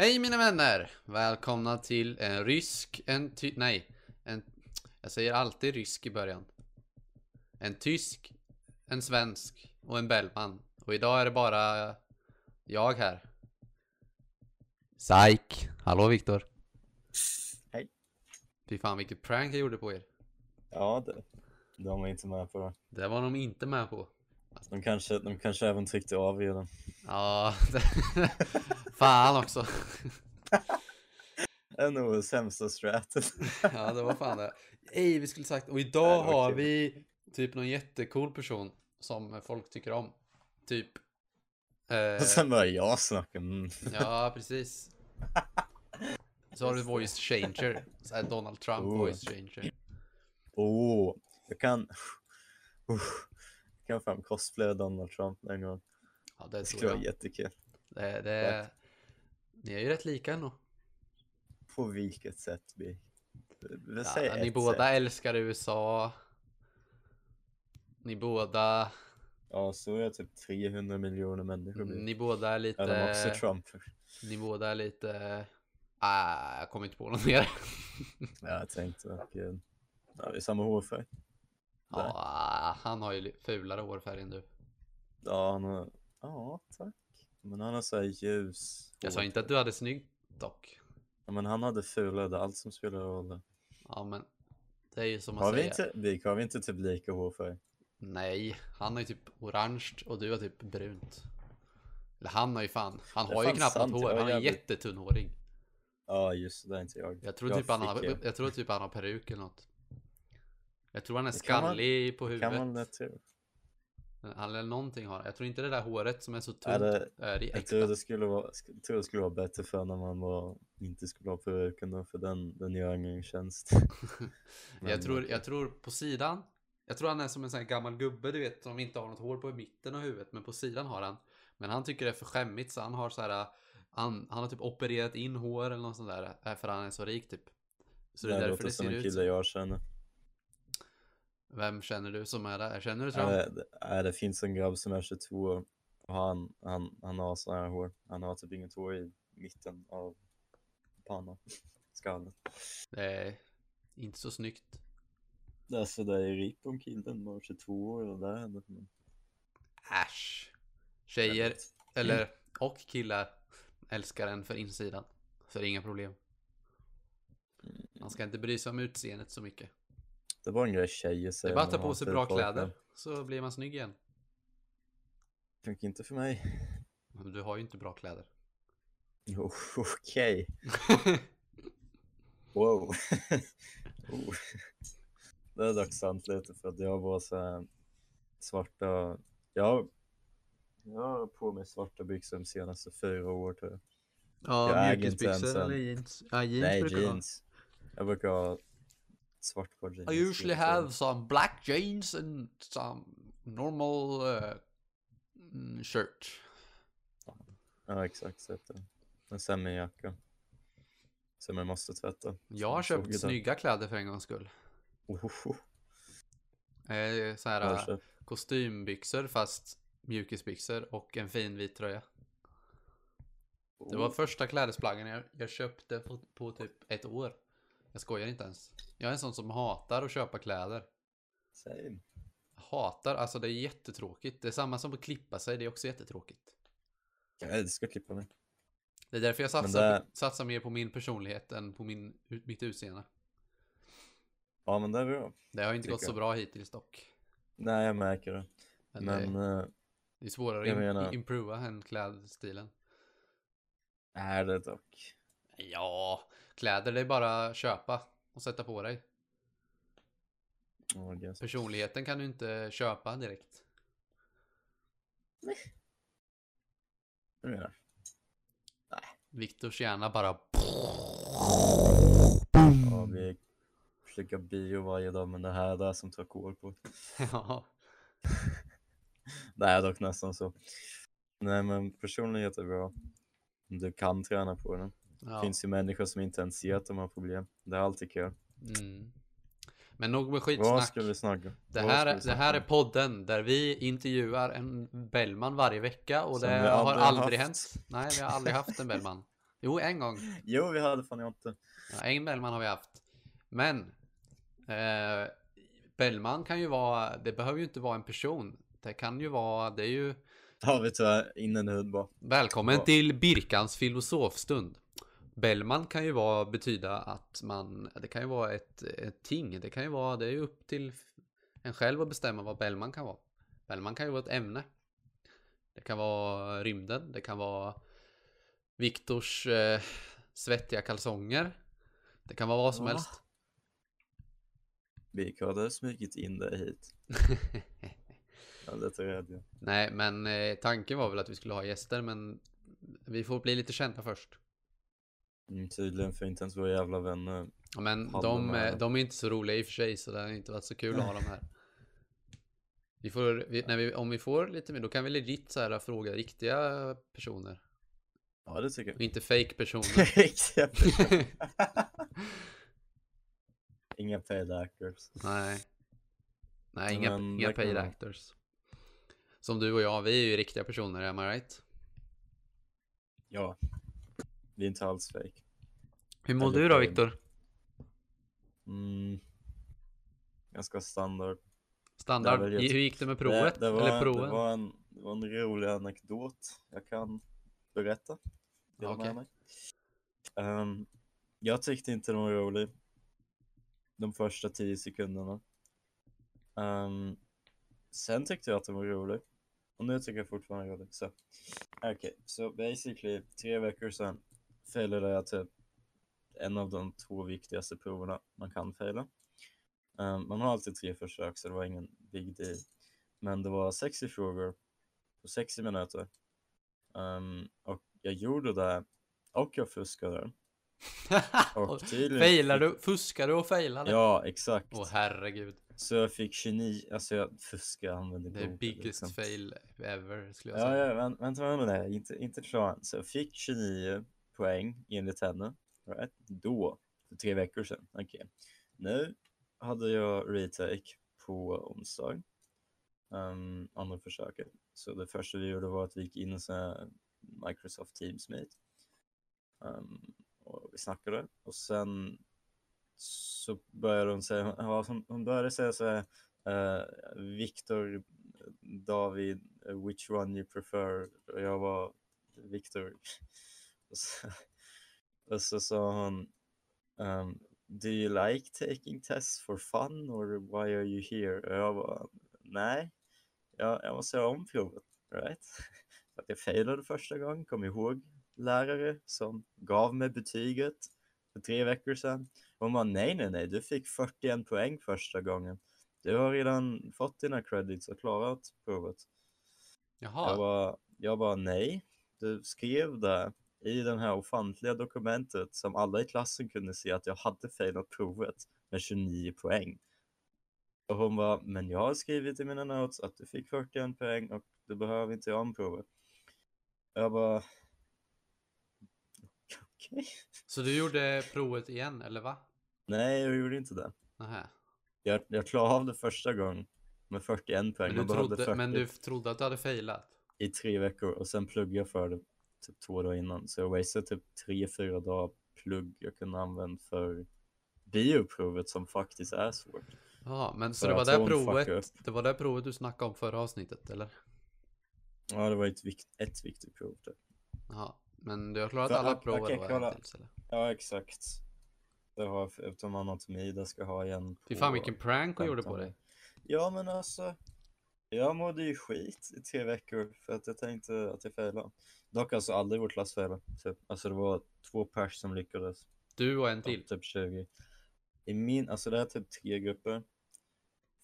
Hej mina vänner! Välkomna till en rysk, en ty... Nej. En... Jag säger alltid rysk i början. En tysk, en svensk och en Bellman. Och idag är det bara jag här. Psyk! Hallå Viktor. Hej. Fy fan vilket prank jag gjorde på er. Ja, det, de var inte med på det. Det var de inte med på. De kanske, de kanske även tryckte av redan. Ja, det- fan också. Det är nog sämsta straten. Ja, det var fan det. Ej, vi skulle sagt, och idag Nej, har kul. vi typ någon jättecool person som folk tycker om. Typ. Eh, Och sen börjar jag snacka. Mm. ja, precis. Så har du voice changer. Så här Donald Trump Oh. voice changer. Oh, jag kan... Uh, kan fan cosplaya Donald Trump en gång. Ja, det Det skulle vara jättekul. Det, det, ni är ju rätt lika ändå. På vilket sätt? Vi, Ja, ni båda sätt. älskar USA. Ni båda, Ja, så är det typ 300 miljoner människor. blir. ni båda är de är också lite, Trump. ni båda är lite, ah, jag kommer inte på något mer. Ja, jag tänkte. Eh, ja, vi är samma hårfärg. Ja, han har ju fulare hårfärg än du. Ja, han har... Ja, tack. Men han har så här ljus. Jag sa inte att du hade snyggt dock. Ja, men han hade fulare, det är allt som spelar roll. Ja, men det är ju som man Har vi säger. inte, vi har vi inte typ lika hårfärg? Nej, han har ju typ orange och du har typ brunt. Eller han har ju fan, han har ju knappt något hår. jag Han är jävligt- jättetunnhårig. Ja, just det, är inte jag. Jag tror, typ han har, eh, jag tror typ han har peruk eller något. Jag tror han är Det kan man- skallig på Kan huvudet. man lätt tro. Han eller någonting har Jag tror inte det där håret som är så tunt Ja, det- är det Jag tror det skulle vara, jag tror det skulle vara bättre för när man var, inte skulle ha peruken då, för den, den gör ingen tjänst. Jag, tror, jag tror på sidan. Jag tror han är som en sån här gammal gubbe du vet som inte har något hår på mitten av huvudet men på sidan har han. Men han tycker det är för skämmigt så han har så här. Han, han har typ opererat in hår eller något sånt där. äh, För han är så rik typ. Så det är därför låter det som ser en ut kille så. jag känner. Vem känner du som är där? Känner du Trump? det, det, ja, det finns en grabb som är 22 år och han, han, han har sån här hår. Han har typ inget hår i mitten av pannan, skallen. Det är inte så snyggt. Alltså det är rikt om killen var 22 år och där det. men- Äsch. Tjejer, eller och killar älskar en för insidan. Så det är inga problem. Man ska inte bry sig om utseendet så mycket. Det var en grej tjejer Det säger. är bara att ta på sig bra kläder så blir man snygg igen. Funkar inte för mig. Men du har ju inte bra kläder. Jo, okej. Wow. oh. Det är dock sant lite för att jag bara så här svarta, jag, jag har på mig svarta byxor de senaste fyra år tror jag. Ja, mjukisbyxor eller jeans? Ja, jeans Nej brukar det jeans. Jag brukar ha svart par jeans. I usually jeans. have some black jeans and some normal uh, mm, shirt. Ja exakt, så en semijacka. Som jag måste tvätta. Jag har köpt idag. snygga kläder för en gångs skull. Ohoho. Eh, så här kostymbyxor fast mjukisbyxor och en fin vit tröja. Det var Oh. första klädesplaggen jag, jag köpte på, på typ ett år. Jag skojar inte ens. Jag är en sån som hatar att köpa kläder. Same. Hatar, alltså det är jättetråkigt. Det är samma som att klippa sig, det är också jättetråkigt. Jag älskar att klippa mig. Det är därför jag satsar, det- satsar mer på min personlighet än på min, mitt utseende. Ja men det är bra. Det har inte gått så bra hittills dock. Nej jag märker det. Men, Men det, eh, det är svårare att menar... improva än klädstilen. är det dock. Ja, kläder det är bara att köpa och sätta på dig. Oh. Personligheten kan du inte köpa direkt. Jag menar. Viktors hjärna bara... Ja, vi försöker bio varje dag men det här är det som tar kål på. ja. Det är dock nästan så. Nej men personlighet är bra. Du kan träna på den. Det ja. finns ju människor som inte ens ser att de har problem. Det är alltid kul. Mm. Men nog med Vad skitsnack. ska vi snacka? Det Vad här, är- det här är podden där vi intervjuar en Bellman varje vecka och Som det har aldrig aldrig haft. hänt. Nej, vi har aldrig haft en Bellman. Jo, en gång. Jo, vi hade fan inte. Ja, en Bellman har vi haft. Men eh, Bellman kan ju vara, det behöver ju inte vara en person. Det kan ju vara, det är ju Har vi tyvärr in en hund bara. Välkommen Ja. till Birkans filosofstund. Bellman kan ju vara, betyda att man, det kan ju vara ett, ett ting. Det kan ju vara, det är ju upp till en själv att bestämma vad Bellman kan vara. Bellman kan ju vara ett ämne. Det kan vara rymden, det kan vara Viktors eh, svettiga kalsonger. Det kan vara vad som Va? helst. Vi hade smugit in dig hit. Jag är lite rädd. Ja. Nej, men eh, tanken var väl att vi skulle ha gäster, men vi får bli lite kända först. Mm, tydligen för inte ens våra jävla vänner. Ja, men de, eh, de är inte så roliga i och för sig, så det har inte varit så kul att ha dem här. Vi får, vi, när vi, om vi får lite mer, då kan vi legit så här fråga riktiga personer. Ja, det tycker Och jag. inte fake personer. Riktiga personer. Inga paid actors. Nej. Nej, inga, men inga paid actors. Som du och jag, vi är ju riktiga personer, am I right? Ja. Vi är inte alls fake. Hur mår du då. Viktor? Mm. Ganska standard. Standard. Det Hur gick det med provet? Det, det, var, Eller proven? det, var en, det var en rolig anekdot jag kan berätta. Med mig. Ehm, jag tyckte inte den var rolig. De första tio sekunderna. Ehm, sen tyckte jag att den var rolig. Och nu tycker jag fortfarande den är rolig. Så, okej, så basically tre veckor sedan failade jag typ en av de två viktigaste proverna man kan faila. Ehm, man har alltid tre försök så det var ingen big deal. Men det var 60 frågor på 60 minuter. Ehm, och jag gjorde det och jag fuskade. Och tydligen Failar du? Fuskar du och failade? Ja, exakt. Åh herregud. Så jag fick 29, alltså jag fuskade, jag använde Det är biggest liksom. fail ever skulle jag Ja, säga. ja, vänt, vänta med det, inte, inte klar. Så jag fick 29 poäng enligt henne. Right? Då, för tre veckor sedan. Okej. Nu hade jag retake på onsdag. Um, andra försöket. Så det första vi gjorde var att vi gick in i Microsoft Teams Meet. Um, och vi snackade och sen så började hon säga, ja, hon, började säga så här, eh, uh, Viktor, David, which one you prefer? Och jag var Viktor. Och så, och så sa hon, um, do you like taking tests for fun or why are you here? Och jag var, nej, jag, jag måste göra om provet, right? För att jag failade första gången, kom ihåg lärare som gav mig betyget för tre veckor sedan. Hon bara, nej, nej, nej, du fick 41 poäng första gången. Du har redan fått dina credits och klarat provet. Jaha. Jag bara, jag bara, nej, du skrev det i den här ofantliga dokumentet som alla i klassen kunde se att jag hade failat provet med 29 poäng. Och hon bara, men jag har skrivit i mina notes att du fick 41 poäng och du behöver inte göra om provet. Jag bara, okej. Så du gjorde provet igen, eller va? Nej, jag gjorde inte det. Nähä. Jag, jag klarade av det första gången med 41 poäng. Men du, trodde, 40 men du trodde att du hade failat? i tre veckor och sen pluggade jag för det typ två dagar innan. Så jag wastade typ tre, fyra dagar plugg jag kunde använda för bioprovet som faktiskt är svårt. Ja, men så För det var det provet, det var det provet du snackade om förra avsnittet, eller? Ja, det var ett, vikt, ett viktigt prov. Typ. Jaha. Men du har klarat För- alla prov då, kolla. hittills, eller? Ja, exakt. Det har förutom anatomi, det ska ha igen på... Fy fan vilken prank hon gjorde på 15. dig. Ja, men alltså. Jag mådde ju skit i tre veckor för att jag tänkte att jag failade. Dock alltså aldrig vår klass failade. Typ. Alltså det var två pers som lyckades. Du och en till. Typ 20. I min, alltså det är typ tre grupper.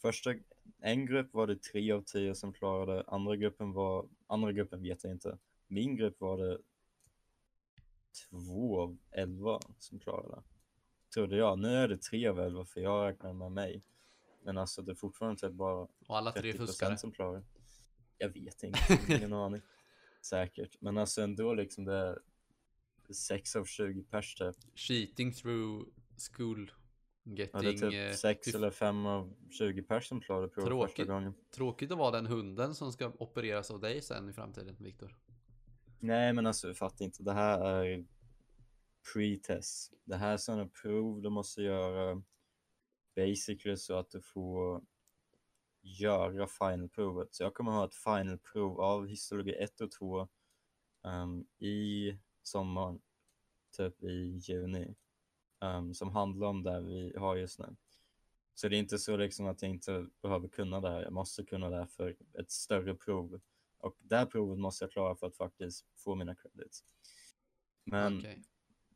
Första, en grupp var det tre av tio som klarade, andra gruppen var, andra gruppen vet jag inte. Min grupp var det två av elva som klarade. Trodde jag. Nu är det tre av elva för jag räknar med mig. Men alltså det är fortfarande typ bara Och alla tre 30 fuskare. som klarar. Jag vet inte, ingen aning. Säkert, men alltså ändå liksom det är 6 av 20 pers typ. Cheating through school. Ja, det Getting... är eh, typ 6 fy- eller 5 av 20 pers som klarade provet första Tråkigt. gången. Tråkigt att vara den hunden som ska opereras av dig sen i framtiden, Viktor. Nej men alltså jag fattar inte, det här är pre-test. Det här är sådana prov du måste göra basically så att du får göra finalprovet. Så jag kommer ha ett finalprov av histologi 1 och 2 um, i sommaren, typ i juni, um, som handlar om det vi har just nu. Så det är inte så liksom att jag inte behöver kunna det här. Jag måste kunna det här för ett större prov. Och det här provet måste jag klara för att faktiskt få mina credits. Men Okej.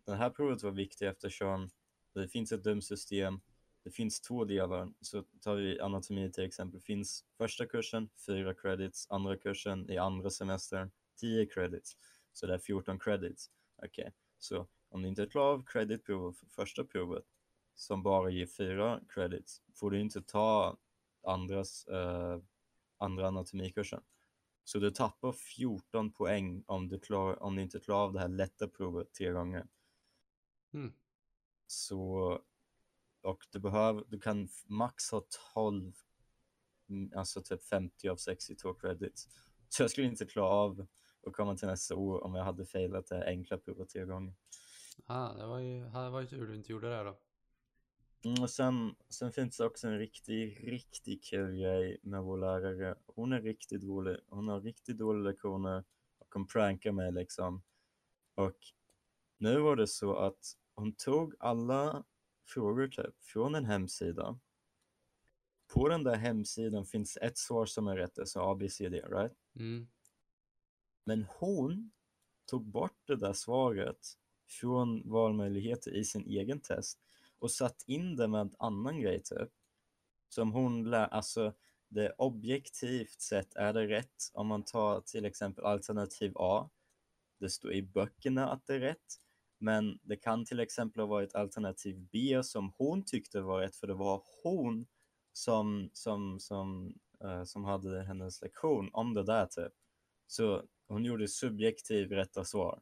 det här provet var viktigt eftersom det finns ett dömsystem. Det finns två delar. Så tar vi anatomi till exempel. finns första kursen, fyra credits. Andra kursen i andra semestern, 10 credits. Så det är 14 credits. Okej, så om du inte klarar av creditprovet för första provet som bara ger fyra credits får du inte ta andras, eh, andra anatomikursen. Så du tappar 14 poäng om du, klar, om du inte klarar av det här lätta provet tre gånger. Mm. Så, och du behöver, du kan max ha 12, mm, alltså typ 50 av 62 credits. Så jag skulle inte klara av att komma till nästa år om jag hade failat det enkla provet tre gånger. Ah, det var ju, det var ju tur du inte gjorde det då. Mm, och sen, sen finns det också en riktig, riktigt kul grej med vår lärare. Hon är riktigt rolig. Hon har riktigt dåliga lektioner och hon prankar mig liksom. Och nu var det så att hon tog alla frågor typ från en hemsida. På den där hemsidan finns ett svar som är rätt, alltså A, B, C, D, right? Mm. Men hon tog bort det där svaret från valmöjligheter i sin egen test och satt in det med en annan grej typ. Som hon lär, alltså det objektivt sett är det rätt om man tar till exempel alternativ A. Det står i böckerna att det är rätt. Men det kan till exempel ha varit alternativ B som hon tyckte var rätt för det var hon som, som, som, uh, som hade hennes lektion om det där typ. Så hon gjorde subjektiv rätta svar.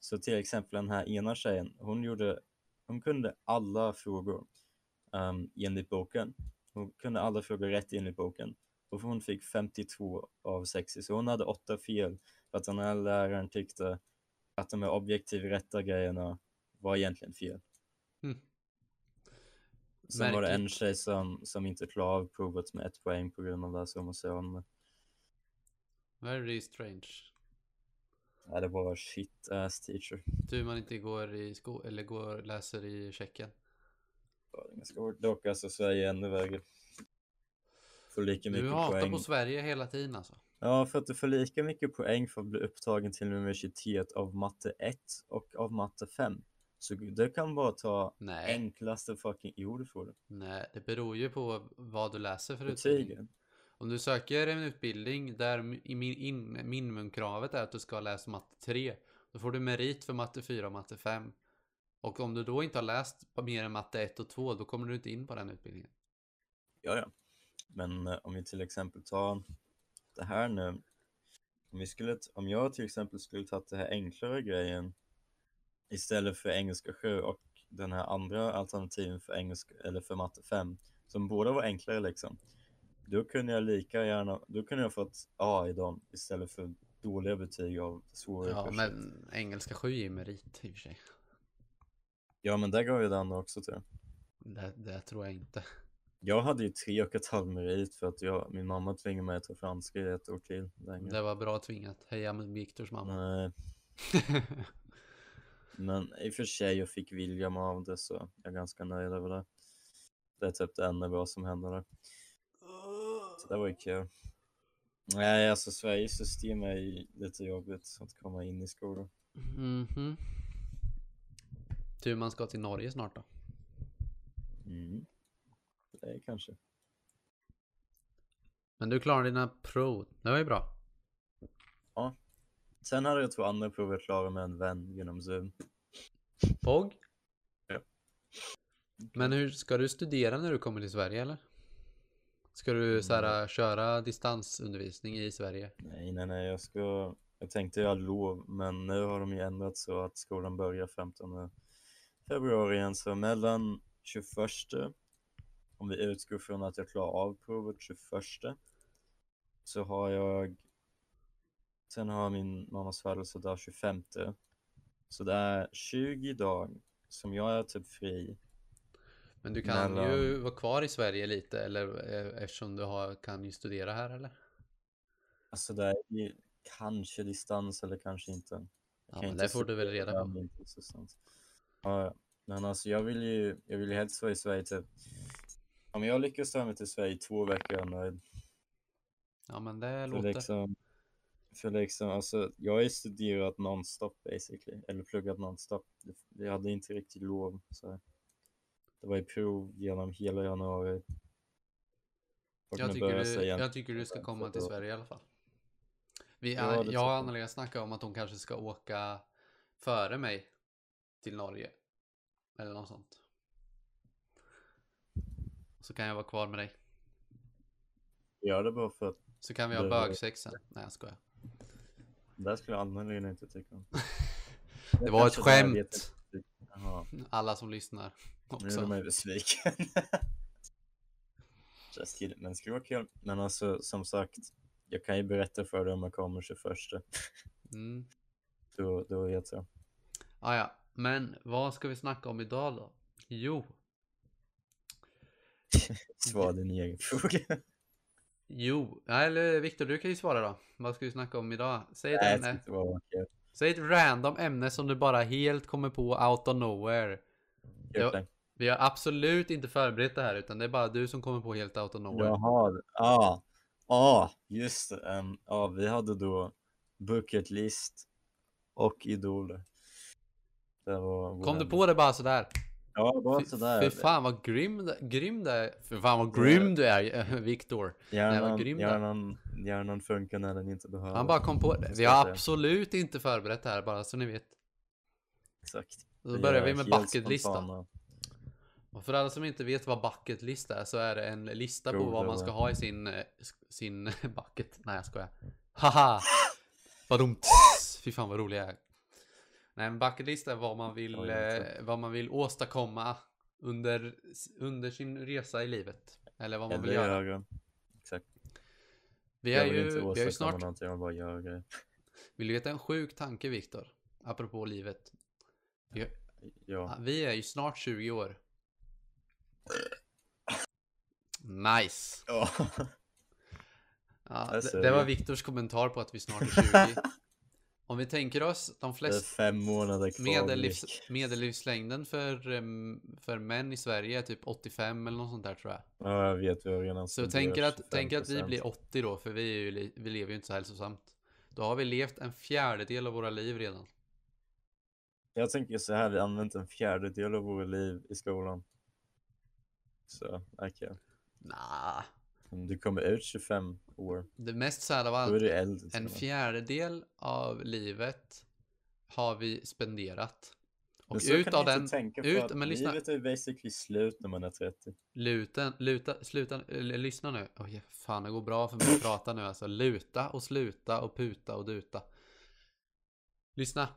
Så till exempel den här ena tjejen, hon, gjorde, hon kunde alla frågor um, enligt boken. Hon kunde alla frågor rätt enligt boken. Och hon fick 52 av 60, så hon hade åtta fel. För att den här läraren tyckte att de här objektivt rätta grejerna var egentligen fel. Mm. Sen var det en tjej som, som inte klarade av provet med ett poäng på grund av det, så hon måste göra om. Very strange. Ja, det var shit ass teacher. Tur man inte går i sko eller går läser i Tjeckien. Det var ganska hårt. Dock alltså Sverige är ännu värre. Får lika Du mycket hatar poäng. på Sverige hela tiden alltså. Ja, för att du får lika mycket poäng för att bli upptagen till universitet av matte 1 och av matte 5. Så du kan bara ta Nej, enklaste fucking... Jo, du får det. nej, det beror ju på vad du läser för utbildning. Om du söker en utbildning där min, in, minimumkravet är att du ska läsa matte 3, då får du merit för matte 4 och matte 5. Och om du då inte har läst mer än matte 1 och 2, då kommer du inte in på den utbildningen. Ja, ja. Men eh, om vi till exempel tar det här nu. Om, vi skulle, om jag till exempel skulle tagit det här enklare grejen istället för engelska 7 och den här andra alternativen för engelska eller för matte 5 som båda var enklare liksom. Då kunde jag lika gärna, då kunde jag fått A i dem istället för dåliga betyg av svåra Ja, kurser. men engelska 7 är ju merit i och för sig. Ja, men där gav ju andra också till. Det, det tror jag inte. Jag hade ju tre och ett halvt merit för att jag, min mamma tvingade mig att ta franska i ett år till. Länge. Det var bra tvingat. Heja med Viktors mamma. Nej, men i och för sig jag fick William av det så jag är ganska nöjd över det. Det är typ det enda bra som hände där. Så det var ju kul. Nej, alltså Sveriges system är ju lite jobbigt att komma in i skolan. Mhm. Tur man ska till Norge snart då. Mm. Det är kanske. Men du klarar dina prov. Det var ju bra. Sen hade jag två andra prov jag klarade med en vän genom Zoom. POG? Ja. Men hur ska du studera när du kommer till Sverige eller? Ska du så här, köra distansundervisning i Sverige? Nej, nej, nej, jag ska... Jag tänkte jag hade lov, men nu har de ju ändrat så att skolan börjar 15 februari igen, så mellan 21, om vi utgår från att jag klarar av provet 21, så har jag... Sen har jag min mammas födelsedag 25. Så det är 20 dagar som jag är typ fri. Men du kan Mellan- ju vara kvar i Sverige lite eller eh, eftersom du har, kan ju studera här eller? Alltså det är ju kanske distans eller kanske inte. Jag Ja, men det får du väl reda på. ja. men alltså jag vill ju, jag vill ju helst vara i Sverige typ. Om jag lyckas ta mig till Sverige två veckor är jag nöjd. Ja men det För låter... liksom, för liksom, alltså jag har ju studerat nonstop basically, eller pluggat nonstop. Jag hade inte riktigt lov, så det var ju prov genom hela januari. Och Jag tycker, du, jag tycker du ska komma till Sverige i alla fall. Vi, Ja, jag och. Anna-Lena snackade om att hon kanske ska åka före mig till Norge. Eller något sånt. Så kan jag vara kvar med dig. Gör det bara för att Så kan vi ha Det- bögsex sen. Nej jag skojar. det skulle Anna-Lena inte tycka om. Det var ett skämt. Alla som lyssnar nu är också. mig besviken. Men det skulle vara kul. Men alltså som sagt, jag kan ju berätta för dig om jag kommer 21. Mm. Då, då vet jag. Ah, ja, men vad ska vi snacka om idag då? Jo, Svara din egen fråga. jo, eller Viktor du kan ju svara då. Vad ska vi snacka om idag? Säg ett Nej, jag ämne. Säg ett random ämne som du bara helt kommer på out of nowhere. Kul Ja. poäng. Vi har absolut inte förberett det här utan det är bara du som kommer på helt out of nowhere. Jaha, ja, ah, just det. ehm, Ja, vi hade då bucket list och vår Kom du på det bara sådär? Ja, bara sådär. fy fan vad grym, grym du är. Fy fan vad grym du är Viktor. Hjärnan, grym hjärnan, hjärnan funkar när den inte behöver. Han bara kom på det. Vi har absolut inte förberett det här bara så ni vet. Exakt. Då börjar vi med helt bucket list då. spontana. Och för alla som inte vet vad bucket list är så är det en lista på vad man ska ha i sin, eh, sin bucket. Nej jag skojar. Haha! Vad dumt. Fy fan vad rolig jag är. Nej men bucket list är vad man vill, eh, vad man vill åstadkomma under, under sin resa i livet. Eller vad man vill Eller göra. göra. Exakt. Vi jag är vill ju, inte vi är ju snart, någonting, jag vill bara göra grejer. vill du veta en sjuk tanke Viktor? Apropå livet. Vi, Ja. vi är ju snart 20 år. Nice! Ja. Ja, det, det var. Viktors kommentar på att vi snart är 20. Om vi tänker oss de flesta medellivs, medellivslängden för, för män i Sverige är typ 85 eller något sånt där tror jag. Ja, jag vet. Har redan Så tänker att, tänk att vi 25%. blir 80 då, för vi, ju, vi lever ju inte så hälsosamt. Då har vi levt en fjärdedel av våra liv redan. Jag tänker så här, vi har använt en fjärdedel av våra liv i skolan. Så, okej. Nah, Om du kommer ut 25 år, det mest sad av då är allt, du äldre. en fjärdedel av livet har vi spenderat. Men Och så ut kan av den, tänka, ut, men lyssna. Livet är basically slut när man är 30. Luta, luta, sluta, lyssna nu. Oj, fan det går bra för mig att prata nu alltså. Luta och sluta och puta och duta. Lyssna.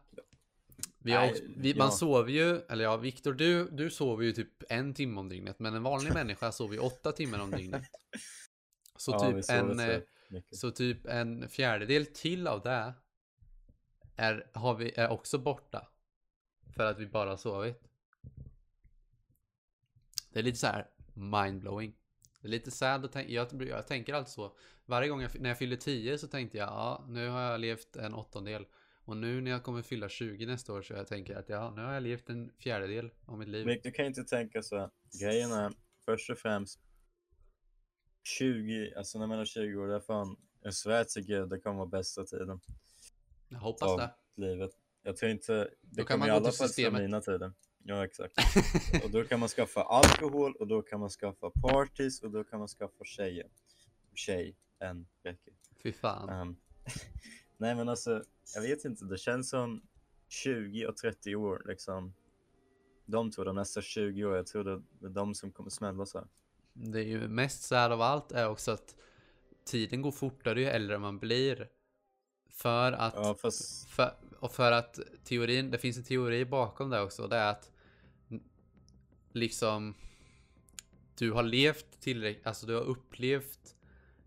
Vi har Nej, vi, man ja. sover ju, eller ja, Viktor du, du sover ju typ en timme om dygnet. Men en vanlig människa sover ju åtta timmar om dygnet. Så, Ja, typ en, så eh, så typ en fjärdedel till av det är, har vi, är också borta. För att vi bara har sovit. Det är lite så här mindblowing. Det är lite sad att tänka, jag, jag tänker alltid så. Varje gång jag, när jag fyller 10 så tänkte jag, ja nu har jag levt en åttondel. Och nu när jag kommer fylla 20 nästa år så jag tänker att ja, nu har jag levt en fjärdedel av mitt liv. Men du kan inte tänka så. Grejen är, först och främst, 20, alltså när man är 20 år, det är fan, jag svär till gud, det kommer vara bästa tiden Jag hoppas av det. livet. Jag tror inte, det kan kommer man i alla till fall vara mina tider. Ja, exakt. och då kan man skaffa alkohol och då kan man skaffa parties och då kan man skaffa tjejer. Tjej, en räcker. Fy fan. Ehm, nej men alltså, jag vet inte, det känns som 20 och 30 år liksom. De två, de nästa 20 år, jag tror det är de som kommer smälla så här. Det är ju mest sad av allt är också att tiden går fortare ju äldre man blir. För att, Ja, fast för, och för att teorin, det finns en teori bakom det också. Det är att liksom du har levt tillräckligt, alltså du har upplevt,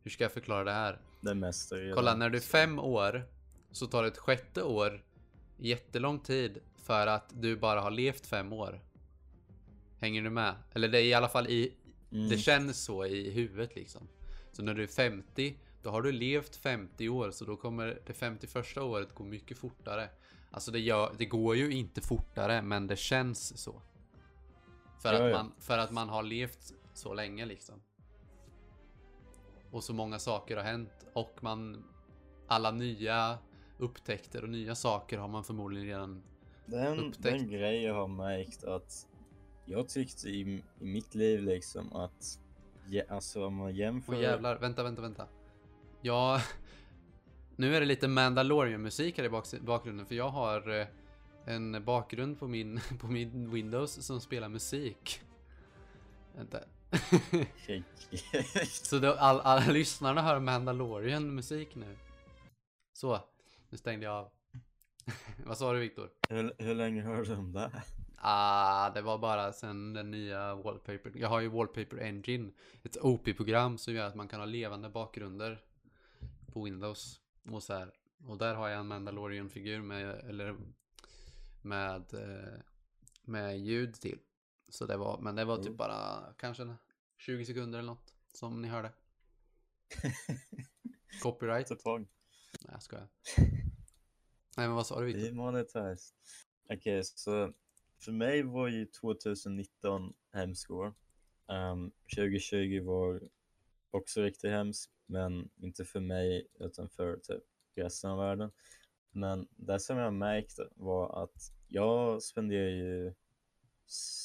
hur ska jag förklara det här? det mesta. Kolla, när du är fem år så tar det ett sjätte år jättelång tid för att du bara har levt fem år. Hänger du med? Eller det är i alla fall i... Mm. Det känns så i huvudet liksom. Så när du är 50, då har du levt 50 år, så då kommer det 51 året gå mycket fortare. Alltså det, gör, det går ju inte fortare, men det känns så. För, Ja, att, man, för att man har levt så länge liksom. Och så många saker har hänt och man... Alla nya upptäckter och nya saker har man förmodligen redan... Den, upptäckt. den grej jag har märkt att jag tyckte i, i mitt liv liksom att ja, alltså om man jämför. Åh jävlar, vänta, vänta, vänta. Ja... Nu är det lite Mandalorian-musik här i bak- bakgrunden för jag har eh, en bakgrund på min, på min Windows som spelar musik. Vänta. Så då, all, alla lyssnarna hör Mandalorian-musik nu. Så, nu stängde jag av. Vad sa du Viktor? hur, hur länge hörde du om det? Ah, det var bara sen den nya Wallpaper. Jag har ju Wallpaper Engine. Ett OP-program som gör att man kan ha levande bakgrunder på Windows. Och så här. Och där har jag en Mandalorian-figur med, eller med, eh, med ljud till. Så det var, men det var typ Mm. bara kanske 20 sekunder eller något. Som ni hörde. Copyright. Ett tag. Nej, jag skojar. Nej, men vad sa du Viktor? Demonetized. Okej, så för mig var ju 2019 hemskt år. Ehm, um, 2020 var också riktigt hemskt, men inte för mig utan för typ resten av världen. Men det som jag märkte var att jag spenderade ju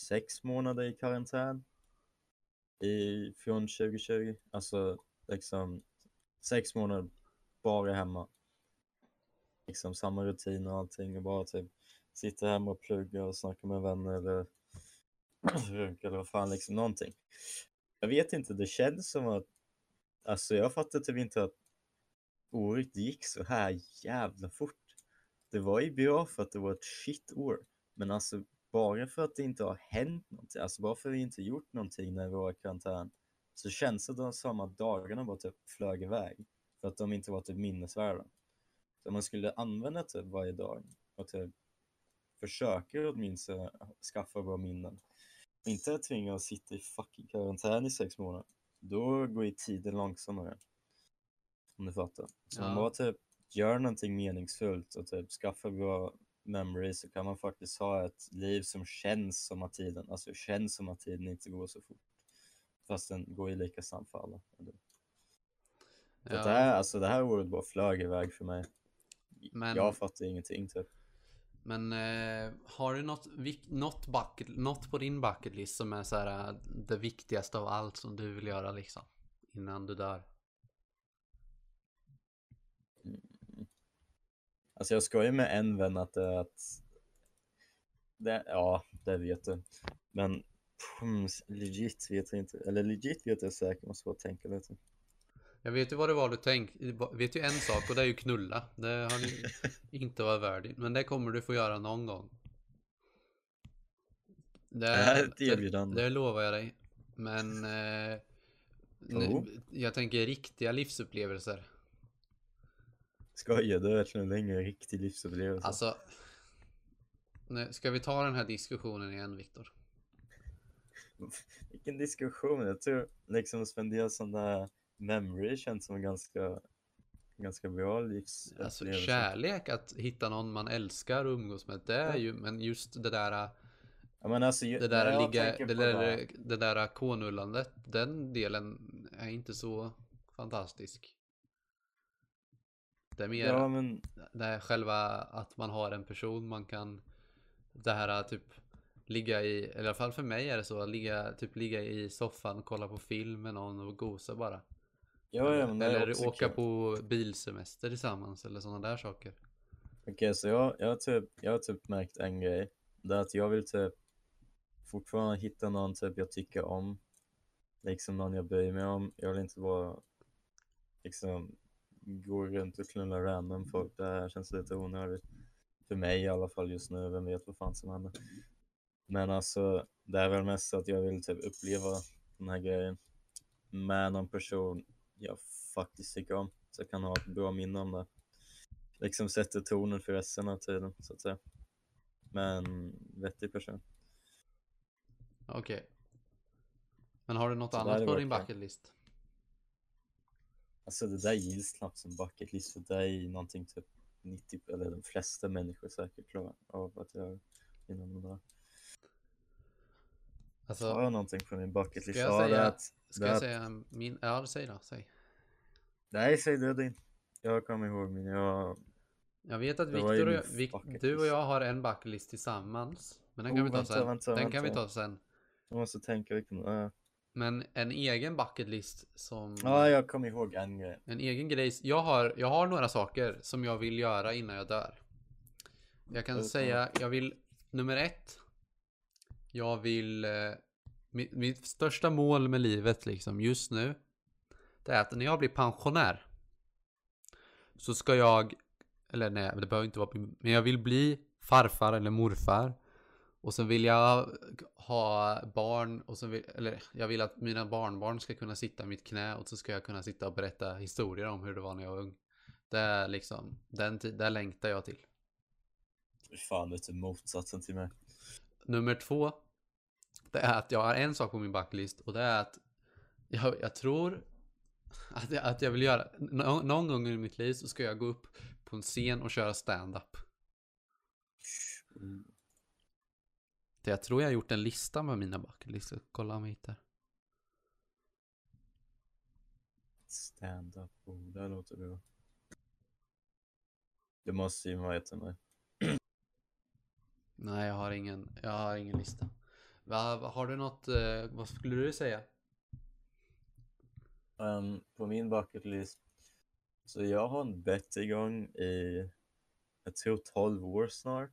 sex månader i karantän i, från 2020. Alltså liksom sex månader bara hemma liksom samma rutin och allting och bara typ sitta hemma och plugga och snacka med vänner eller runka eller vad fan liksom någonting. Jag vet inte, det känns som att alltså jag fattar typ inte att året gick så här jävla fort. Det var ju bra för att det var ett shit-år, men alltså bara för att det inte har hänt någonting, alltså bara för att vi inte gjort någonting när vi var i karantän, så känns det som att dagarna bara typ flög iväg för att de inte var typ minnesvärda. Så man skulle använda typ varje dag och typ försöka åtminstone skaffa bra minnen. Inte tvinga att sitta i fucking karantän i sex månader. Då går ju tiden långsammare. Om du fattar. Så Ja. man bara typ gör någonting meningsfullt och typ skaffa bra memories så kan man faktiskt ha ett liv som känns som att tiden, alltså känns som att tiden inte går så fort. Fast den går ju lika snabbt för alla. att det, här, alltså, det här året bara flög iväg för mig. Men- Jag fattar ingenting typ. Men eh, har du något, något, bucket, något på din bucket list som är så här eh, det viktigaste av allt som du vill göra liksom? Innan du dör? Mm. Alltså jag skojar med en vän att det är att... Det, ja, det vet du. Men hmm, legit vet jag inte. Eller legit vet jag säkert, måste bara tänka lite. Jag vet ju vad det var du tänkte. vet ju en sak och det är ju knulla. Det har du inte varit värdig. Men det kommer du få göra någon gång. Det, Det är ett erbjudande. det lovar jag dig. Men eh, Oh. jag tänker riktiga livsupplevelser. Skojar du verkligen länge riktig livsupplevelse? Alltså. Nu, ska vi ta den här diskussionen igen Viktor? Vilken diskussion. Jag tror liksom spendera sådana memory känns som en ganska, ganska bra livsupplevelse. Alltså kärlek, att hitta någon man älskar och umgås med. Det är ju, men just det där, men alltså, det där, ligga, det där, det där konullandet, den delen är inte så fantastisk. Det är mer Ja, men det är själva att man har en person man kan det här typ ligga i, eller i alla fall för mig är det så, att ligga, typ ligga i soffan och kolla på film med någon och gosa bara. Ja, ja, eller åka kul. på bilsemester tillsammans eller sådana där saker. Okej, så jag, jag, har typ, jag har typ märkt en grej. Det är att jag vill typ fortfarande hitta någon typ jag tycker om. Liksom någon jag bryr mig om. Jag vill inte bara liksom gå runt och knulla random folk. Det här känns lite onödigt. För mig i alla fall just nu. Vem vet vad fan som händer. Men alltså, det är väl mest att jag vill typ uppleva den här grejen med någon person jag faktiskt tycker om. Så jag kan ha ett bra minne om det liksom sätter tonen för resten av tiden så att säga. med en vettig person. Okej. Men har du något Så annat på din verkligen. bucket list? Alltså det där gills knappt som bucket list för det är någonting typ 90 eller de flesta människor säkert klarar av att göra de där. Alltså, Har jag någonting på min bucket Ska jag säga- att, ska jag säga min? Ja, säg då, säg. Nej, säg du din. Jag kommer ihåg min. Jag... Jag vet att Viktor och jag, bucket du och jag har en bucket list tillsammans. Men den kan Oh, vi ta vänta, sen. vänta, den kan vi vänta. ta sen. jag måste tänka vilken... äh. Men en egen bucket list som... Ja, jag kommer ihåg en grej. En egen grej. Jag har, jag har några saker som jag vill göra innan jag dör. Jag kan säga, jag vill, nummer ett. Jag vill, eh, mitt, mitt största mål med livet liksom just nu. Det är att när jag blir pensionär. Så ska jag, eller nej det behöver inte vara, men jag vill bli farfar eller morfar. Och sen vill jag ha barn och så vill, eller jag vill att mina barnbarn ska kunna sitta i mitt knä och så ska jag kunna sitta och berätta historier om hur det var när jag var ung. Det är liksom, den där längtar jag till. Fan, det typ motsatsen till mig. Nummer två. Det är att jag har en sak på min backlist och det är att jag, jag tror att jag, att jag vill göra, nå- någon gång i mitt liv så ska jag gå upp på en scen och köra stand-up. Mm. Det Jag tror jag har gjort en lista med mina bucketlister. Kolla om jag hittar. Stand-up, oh, det låter bra. Det måste ju vara ett. Nej, jag har ingen, jag har ingen lista. Va, har du något, eh, vad skulle du säga? Um, på min bucket list. Så jag har en bet igång i, jag tror 12 år snart.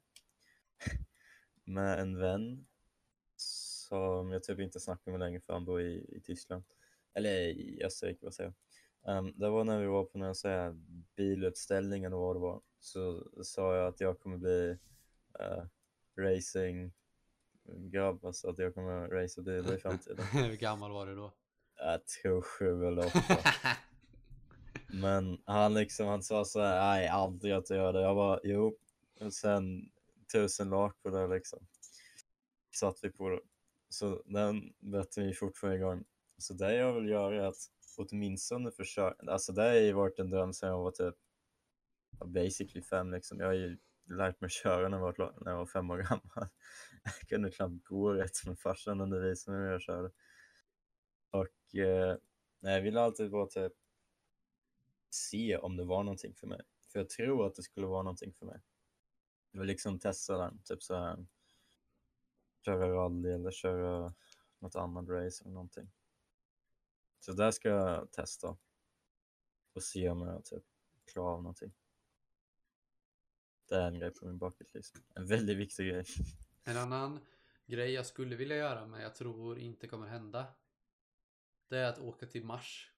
med en vän. Som jag typ inte snackar med längre för han bor i, i Tyskland. Eller i Österrike, vad säger jag. Um, det var när vi var på någon sån här bilutställning eller vad det var. Så sa jag att jag kommer bli uh, racing grabb, alltså att jag kommer racea bilar i framtiden. Hur gammal var du då? Jag tror sju eller åtta. Men han liksom, han sa så här, nej aldrig att jag gör det. Jag bara, jo. Och sen tusen lak på det liksom. Satt vi på det. Så den betten vi fortfarande igång. Så det jag vill göra är att åtminstone försöka, alltså det har ju varit en dröm sedan jag var typ basically fem liksom. Jag har ju lärt mig köra när jag var, när jag var fem år gammal. Jag kunde knappt gå rätt som farsan undervisade mig jag körde. Och eh, jag ville alltid bara typ se om det var någonting för mig. För jag tror att det skulle vara någonting för mig. Jag vill liksom testa den, typ så här. Köra rally eller köra något annat race eller någonting. Så där ska jag testa. Och se om jag typ klarar av någonting. Det är en grej på min bucket list. En väldigt viktig grej. En annan grej jag skulle vilja göra men jag tror inte kommer hända. Det är att åka till Mars.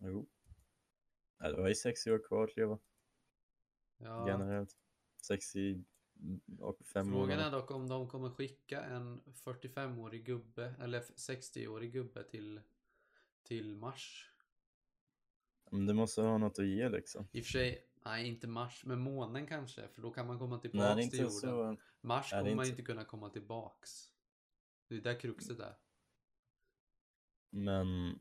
Jo. Ja, det var ju 60 år kvar att leva. Ja, Generellt. 60 och 5 år. frågan är dock om de kommer skicka en 45-årig gubbe eller 60-årig gubbe till, till Mars. Men det måste ha något att ge liksom. I och för sig, nej inte Mars, men månen kanske. För då kan man komma Nej, är till jorden. så. Mars kommer man inte- inte kunna komma tillbaks. Det är där kruxet är. Men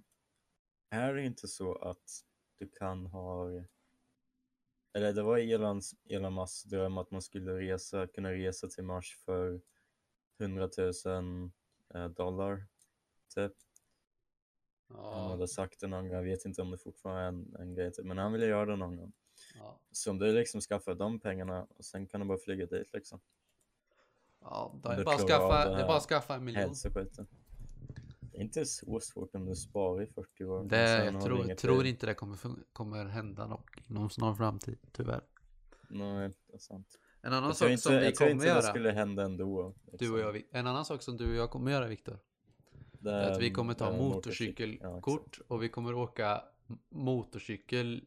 är det inte så att du kan ha eller det var Elons, Elon Musks dröm att man skulle resa, kunna resa till Mars för 100 000 eh, dollar typ. Han Ja, hade sagt det någon gång, jag vet inte om det fortfarande är en, en grej typ, men han ville göra det någon gång. ja. Så om du liksom skaffar de pengarna och sen kan du bara flyga dit liksom. Ja det, är du bara att skaffa, det det är bara att skaffa en miljon. Hälsoskiten. Det är inte så svårt om du sparar i 40 år. Det, jag du tror, tror inte det kommer, kommer hända dock inom snar framtid, tyvärr. Nej, det är sant. En annan sak inte, som vi kommer inte det skulle hända ändå. du liksom. och jag, Vi- en annan sak som du och jag kommer göra Viktor, är att vi kommer ta eh, Ja, motorcykelkort och vi kommer åka motorcykel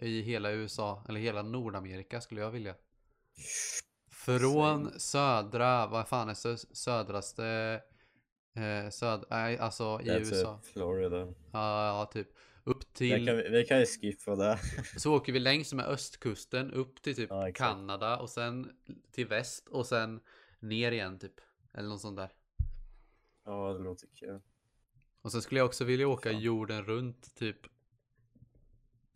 i hela USA, eller hela Nordamerika skulle jag vilja. Från södra, vad fan är sö- södraste, eh, söd, nej alltså i är USA. Florida. Ja, ja, typ. upp till, kan vi, vi kan ju skippa det. så åker vi längs med östkusten upp till typ exakt. Kanada och sen till väst och sen ner igen typ. Eller något sånt där. Ja, det låter kul. Och sen skulle jag också vilja åka Fan. jorden runt typ.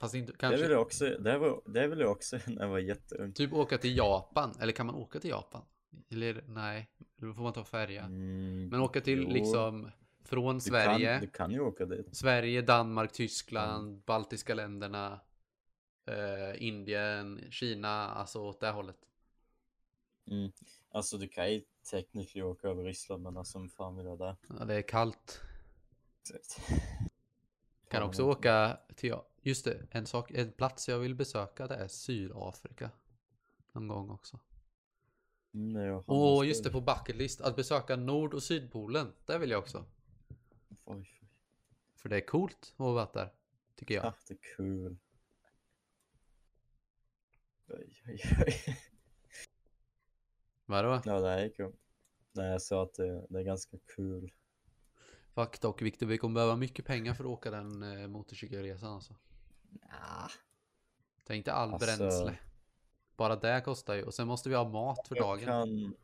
Fast inte Det kanske. vill jag också, det, var, det vill jag också när jag var jätteung. Typ åka till Japan. Eller kan man åka till Japan? Eller nej, då får man ta färja. Mm, Men åka till jo, liksom från du Sverige. Kan, du kan ju åka dit. Sverige, Danmark, Tyskland, baltiska länderna. Eh, Indien, Kina, alltså åt det hållet. Mm. Alltså du kan ju tekniskt åka över Ryssland men alltså fan vill jag det? Ja, det är kallt. Kan Fan, också åka till, just det, en sak, en plats jag vill besöka det är Sydafrika. Någon gång också. Nej, Och just det, på bucket list, att besöka Nord och Sydpolen. Det vill jag också. Oj, oj. För det är coolt att vara där. Tycker jag. Ah, det är kul. Oj, oj, oj. Vadå? Ja, det är kul. Nej, jag sa att det, det är ganska kul. Fuck dock Viktor, vi kommer behöva mycket pengar för att åka den eh, motorcykelresan alltså. Ah, Tänk dig all Alltså- bränsle. Bara det kostar ju. Och sen måste vi ha mat för jag dagen. kan,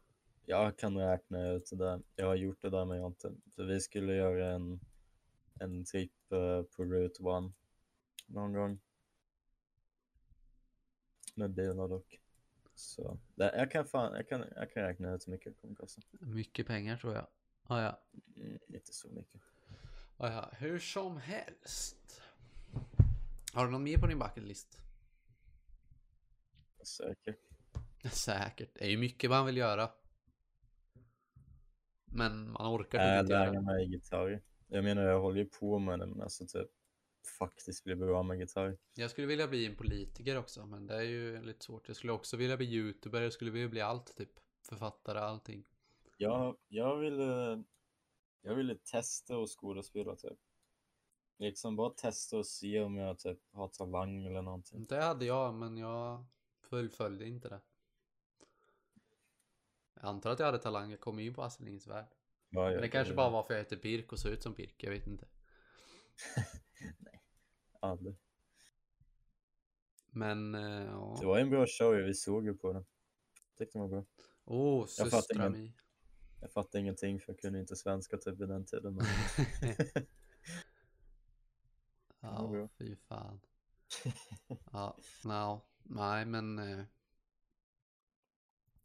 jag kan räkna ut det där. Jag har gjort det där men jag har inte. För vi skulle göra en, en trip eh, på Route 1 någon gång. Med bilar dock. Så det, jag, kan fan, jag, kan, jag kan räkna ut hur mycket det kommer kosta. Mycket pengar tror jag. Ah, ja. Mm, inte så mycket. Ah, ja. Hur som helst. Har du någon mer på din bucket list? Säkert. Säkert. Det är ju mycket man vill göra. Men man orkar typ Äh, inte göra det. gitarr. Jag menar jag håller ju på med det men alltså typ faktiskt bli bra med gitarr. Jag skulle vilja bli en politiker också. Men det är ju lite svårt. Jag skulle också vilja bli youtuber. Jag skulle vilja bli allt typ. Författare, allting. Jag, jag ville jag ville testa och skådespela typ. Liksom bara testa och se om jag typ har talang eller någonting. Det hade jag, men jag fullföljde inte det. Jag antar att jag hade talang, jag kom ju på Astrid Lindgrens Värld. Ja, Men jag- det kanske jag- bara var för att jag heter Birk och såg ut som Birk, jag vet inte. Aldrig. Men, eh, ja. Det var en bra show, vi såg ju på den. Tyckte den var bra. Åh, Jag fattar systrar ingen- mi. Jag fattade ingenting för jag kunde inte svenska typ vid den tiden. Men... ja, fy fan. Ja, no, nej men. eh,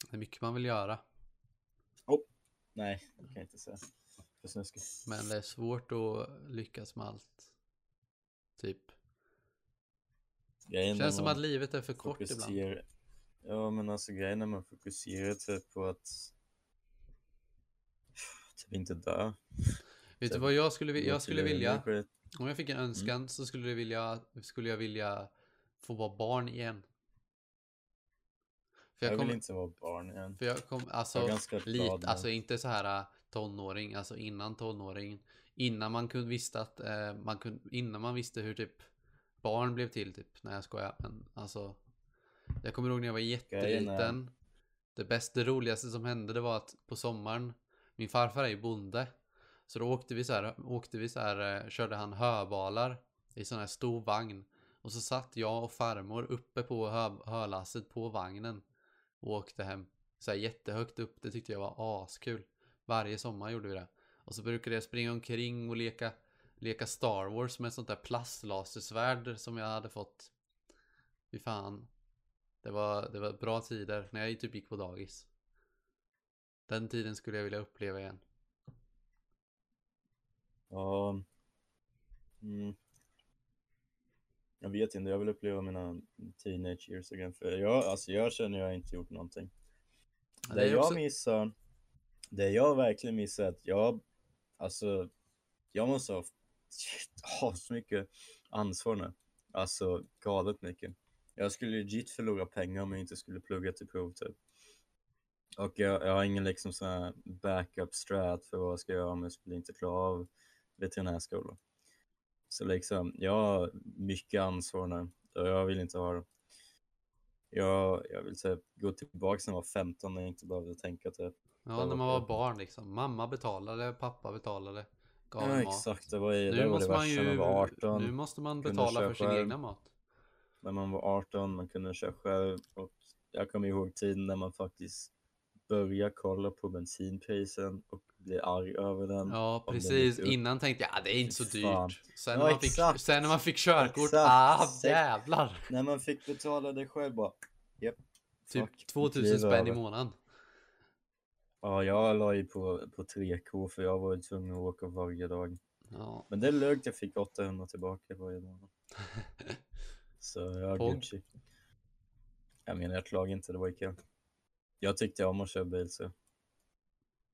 Det är mycket man vill göra. Nej, det kan jag inte säga. För. Men det är svårt att lyckas med allt. Typ. Grejen Känns som att livet är för kort ibland. Ja men alltså grejen när man fokuserar typ på att typ inte dö. Vet du Typ, vad jag skulle, jag skulle vilja? Om jag fick en önskan så skulle vilja, skulle jag vilja få vara barn igen. För jag Jag vill kommer, inte vara barn igen. för jag kom, Jag är alltså, lite, alltså inte så här äh, tonåring, alltså innan tonåring. Innan man kunde visste att, eh, man kunde, innan man visste hur typ barn blev till typ. Nej jag skojar, men alltså. Jag kommer ihåg när jag var jätteliten. Det bästa, det roligaste som hände det var att på sommaren, min farfar är ju bonde. Så då åkte vi så här, åkte vi så här, eh, körde han höbalar i sån här stor vagn. Och så satt jag och farmor uppe på hö, hölasset på vagnen och åkte hem. Så här jättehögt upp, det tyckte jag var askul. Varje sommar gjorde vi det. Och så brukade jag springa omkring och leka, leka Star Wars med ett sånt där plastlasersvärd som jag hade fått. Fy fan. Det var, det var bra tider när jag typ gick på dagis. Den tiden skulle jag vilja uppleva igen. Ja. Mm. Jag vet inte, jag vill uppleva mina teenage years again. För jag, alltså jag känner jag inte gjort någonting. Det det jag också- missar, det jag verkligen missar är att jag, alltså, jag måste ha, ha så mycket ansvar nu. Alltså galet mycket. Jag skulle legit förlora pengar om jag inte skulle plugga till prov typ. Och jag, jag har ingen liksom sån här backup strat för vad jag ska göra om jag skulle inte klara av veterinärskolan. Så liksom, jag har mycket ansvar nu och jag vill inte ha det. Jag, jag vill typ gå tillbaka när jag var 15 när jag inte behövde tänka typ. Ja, när man var barn liksom. Mamma betalade, pappa betalade. gav Ja mat. exakt, det var, ju, Nu det, var det måste man värsta när ju, man var 18. nu måste man betala för köpa sin själv. egna mat. När man var 18, man kunde köra själv och jag kommer ihåg tiden när man faktiskt började kolla på bensinprisen och bli arg över den. Ja, den precis. upp. Innan tänkte jag, ja, det är inte så dyrt. Sen, Ja, när man fick, sen när man fick körkort, Exakt. ah jävlar. När man fick betala det själv bara, japp. Typ fuck, 2000 kliv spänn i månaden. Ja, jag la ju på, på 3K för jag var ju tvungen att åka varje dag. Ja. Men det är lugnt, jag fick 800 tillbaka varje dag. Så jag. Gucci. Jag menar, jag klagar inte, det var ju kul. Jag tyckte om att köra bil så.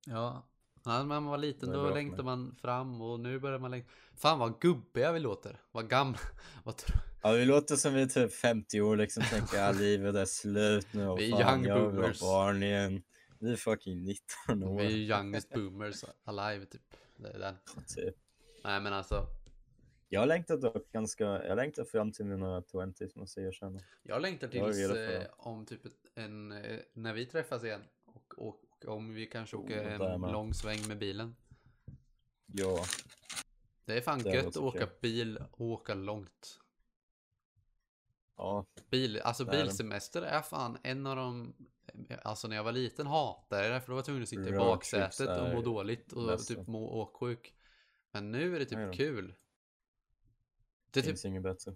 Ja. När man var liten då längtade man fram och nu börjar man längta. Fan vad gubbiga vi låter. Vad gamla. Vad tro... Ja, vi låter som vi är typ 50 år liksom, tänker att livet är slut nu och Vi är fan, young jag boomers. barn igen. Vi är fucking 19 år. Vi är youngest boomers alive typ. Det är den. Typ. Nej men alltså. Jag längtar dock ganska, jag längtar fram till mina 20 måste jag erkänna. Jag längtar Jag är tills för eh, om typ en, eh, när vi träffas igen. Och, och, och om vi kanske åker en med. lång sväng med bilen. Ja, Det är fan Det gött att åka bil och åka långt. ja, Bil, alltså Det bilsemester är fan en av de Alltså när jag var liten hatade jag det för då var jag tvungen att sitta i baksätet och må dåligt och bästa. typ må åksjuk. Men nu är det typ kul. Det är typ, finns inget bättre.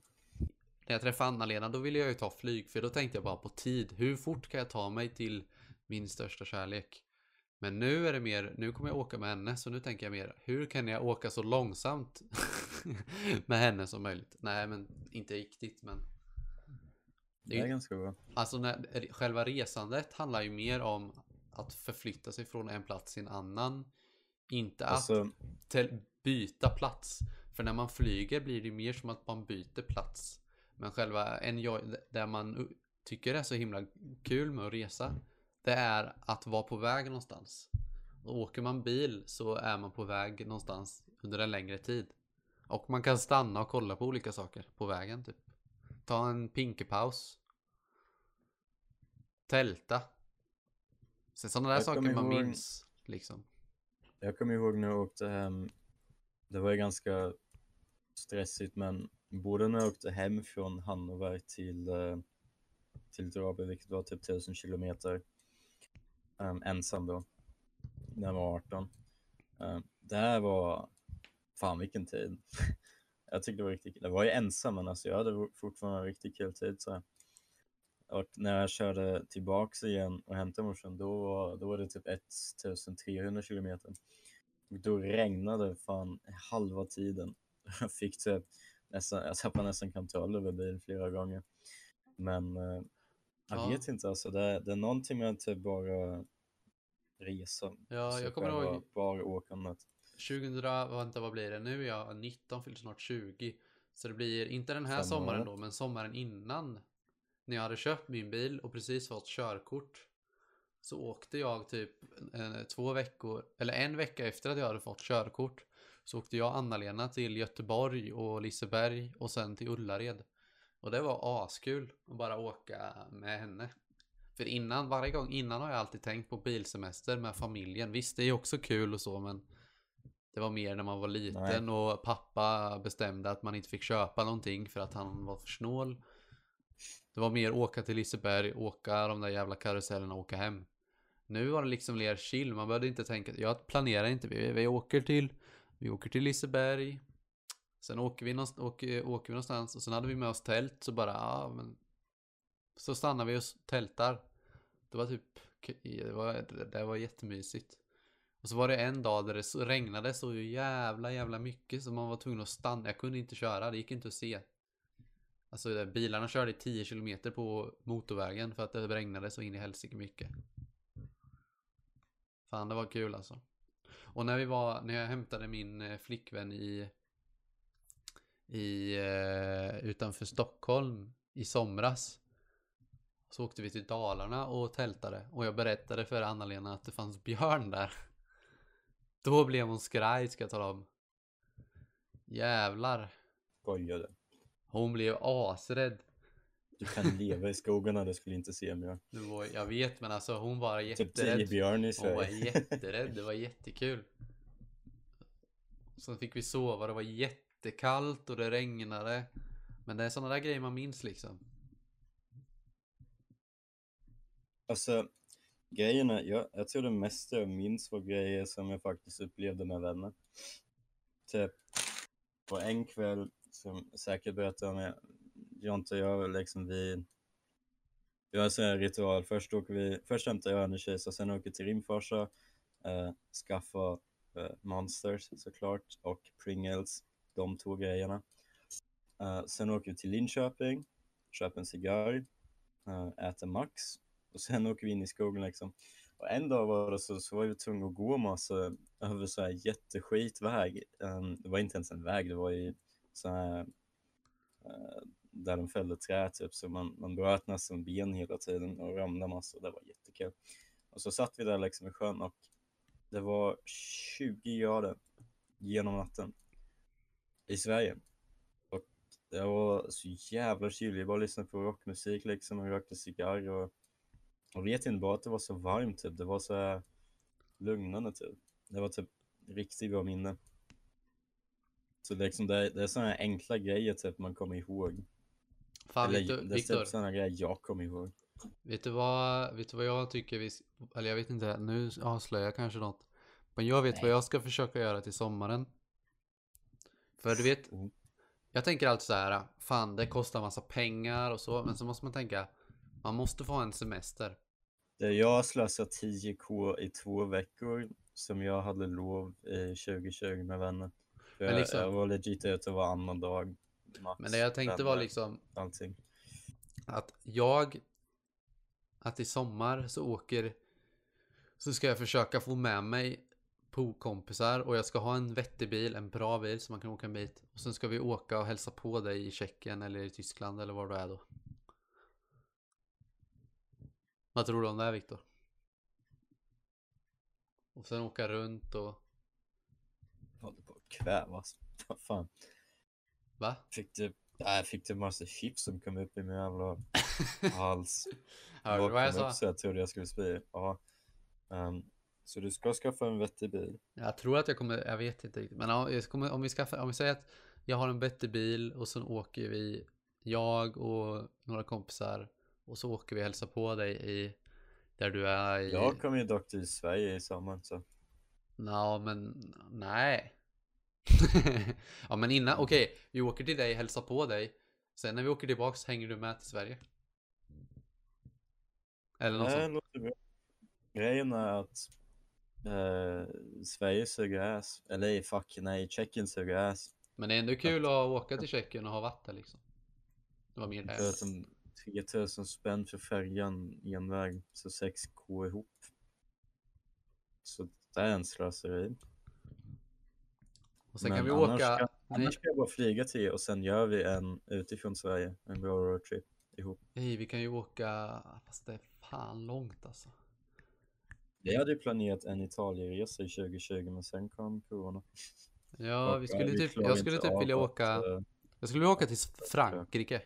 när jag träffade Anna-Lena då ville jag ju ta flyg för då tänkte jag bara på tid. Hur fort kan jag ta mig till min största kärlek? Men nu är det mer, nu kommer jag åka med henne så nu tänker jag mer, hur kan jag åka så långsamt med henne som möjligt? Nej men inte riktigt men Det är ganska bra. Alltså när, själva resandet handlar ju mer om att förflytta sig från en plats till en annan. Inte att Alltså, till, byta plats. För när man flyger blir det mer som att man byter plats. Men själva en, där man tycker det är så himla kul med att resa. Det är att vara på väg någonstans. Och åker man bil så är man på väg någonstans under en längre tid. Och man kan stanna och kolla på olika saker på vägen typ. Ta en pinkepaus. Tälta. Så sådana där Jag saker man ihåg- minns. Liksom. jag kommer ihåg när jag åkte hem. Det var ju ganska stressigt, men både när jag åkte hem från Hannover till, eh, till Drabe, vilket var typ 1000 kilometer, um, ensam då, när jag var 18. Um, eh, det här var, fan vilken tid. jag tyckte det var riktigt kul. Jag var ju ensam, men alltså jag hade fortfarande en riktigt kul tid. Så. Och när jag körde tillbaks igen och hämtade morsan, då var, då var det typ 1300 kilometer. Och då regnade det fan halva tiden. Jag fick typ nästan, jag tappade nästan kontroll över bilen flera gånger. Men eh, jag Ja. vet inte alltså, det, det är någonting med att typ bara resa. Ja, jag kommer ihåg Bara åkandet. 2000, vänta vad blir det? Nu är jag 19, fyller snart 20. Så det blir inte den här Fem sommaren år. då, men sommaren innan. När jag hade köpt min bil och precis fått körkort. Så åkte jag typ eh, två veckor, eller en vecka efter att jag hade fått körkort. Så åkte jag Anna-Lena till Göteborg och Liseberg och sen till Ullared. Och det var askul att bara åka med henne. För innan, varje gång innan har jag alltid tänkt på bilsemester med familjen. Visst, det är ju också kul och så, men det var mer när man var liten och pappa bestämde att man inte fick köpa någonting för att han var för snål. Det var mer åka till Liseberg, åka de där jävla karusellerna och åka hem. Nu var det liksom mer chill, man behövde inte tänka, jag planerar inte, vi, vi åker till, vi åker till Liseberg. Sen åker vi, någonstans, åker, åker vi någonstans och sen hade vi med oss tält så bara, ja men. Så stannar vi och tältar. Det var typ, det var, det var jättemysigt. Och så var det en dag där det regnade så jävla jävla mycket så man var tvungen att stanna. Jag kunde inte köra, det gick inte att se. Alltså bilarna körde i 10 km på motorvägen för att det regnade så in i helsike mycket. Fan det var kul alltså. Och när vi var, när jag hämtade min eh, flickvän i i eh, utanför Stockholm i somras. Så åkte vi till Dalarna och tältade och jag berättade för Anna-Lena att det fanns björn där. Då blev hon skraj ska jag tala om. Jävlar. Skojade. Hon blev asrädd. Du kan leva i skogarna, du skulle inte se. Det var, jag vet men alltså hon var Typ 10 jätterädd. björn i Hon var Sverige. jätterädd, det var jättekul. Sen fick vi sova, det var jättekallt och det regnade. Men det är sådana där grejer man minns liksom. Alltså, grejerna, jag, jag tror det mesta jag minns var grejer som jag faktiskt upplevde med vänner. Typ, på en kväll, som jag säkert berättade om, jag- Jonte och jag, liksom vi, vi har en sån här ritual. Först, åker vi, först hämtar jag en tjej, sen åker till Rimforsa, eh, skaffar eh, Monsters såklart och Pringles, de två grejerna. Uh, sen åker vi till Linköping, köper en cigarr, uh, äter Max och sen åker vi in i skogen liksom. Och en dag var det så, så var vi tvungna att gå massa över så här jätteskitväg. Um, det var inte ens en väg, det var ju så här uh, där de fällde trä typ, så man, man bröt nästan ben hela tiden och ramlade massa. Det var jättekul. Och så satt vi där liksom i sjön och det var 20 grader genom natten i Sverige. Och det var så jävla kyligt. Jag bara lyssnade på rockmusik liksom och rökte cigarr och jag vet inte bara att det var så varmt typ. Det var så här lugnande typ. Det var typ riktigt bra minne. Så det är, liksom, det är, det är sådana enkla grejer typ man kommer ihåg. Fan, Eller vet du, det är Viktor, typ sådana grejer jag kommer ihåg. vet du vad, vet du vad jag tycker vi, eller jag vet inte, nu avslöjar jag kanske något. Men jag vet vad Nej. jag ska försöka göra till sommaren. För du vet, Mm. jag tänker alltid så här, fan det kostar massa pengar och så, men så måste man tänka, man måste få en semester. Jag slösade 10k i två veckor som jag hade lov i 2020 med vänner. För Men liksom- jag, jag var legit ute varannan dag. Max, Men det jag tänkte var vänner, liksom, Allting. att jag att i sommar så åker så ska jag försöka få med mig poolkompisar och jag ska ha en vettig bil, en bra bil så man kan åka en bit och sen ska vi åka och hälsa på dig i Tjeckien eller i Tyskland eller var du är då. Vad tror du om det här Viktor? Och sen åka runt och Jag håller på att kvävas. Vad fan. va? Fick du, nej, jag fick du massa chips som kom upp i min jävla hals. Hörde du vad jag sa? Så jag trodde jag skulle spy. Ja. Ehm, så du ska skaffa en vettig bil. Jag tror att jag kommer, jag vet inte riktigt. Men om, jag kommer, om, vi skaffar, om vi säger att jag har en vettig bil och sen åker vi, jag och några kompisar och så åker vi och hälsar på dig i, där du är i. Jag kommer ju dock till Sverige i sommar så. Nå, men nej. ja, men innan, okej, vi åker till dig, hälsar på dig. Sen när vi åker tillbaks hänger du med till Sverige. Eller något Nej, sånt. Grejen är att eh, Sverige suger ass. Eller fuck nej, Tjeckien suger ass. Men det är ändå kul att åka till Tjeckien och ha vatten liksom. Det var mer Det är det. som 3000 spänn för färjan enväg, så 6k ihop. Så det är en slöseri. Och sen Men kan vi annars åka. Ska, annars ska jag bara flyga till och sen gör vi en utifrån Sverige, en bra roadtrip ihop. Nej, vi kan ju åka, fast det är fan långt alltså. Jag hade ju planerat en Italienresa i 2020 men sen kom corona. Ja, Och, vi eh, skulle vi typ, jag skulle typ vilja att, åka, eh, jag skulle vilja åka till Frankrike.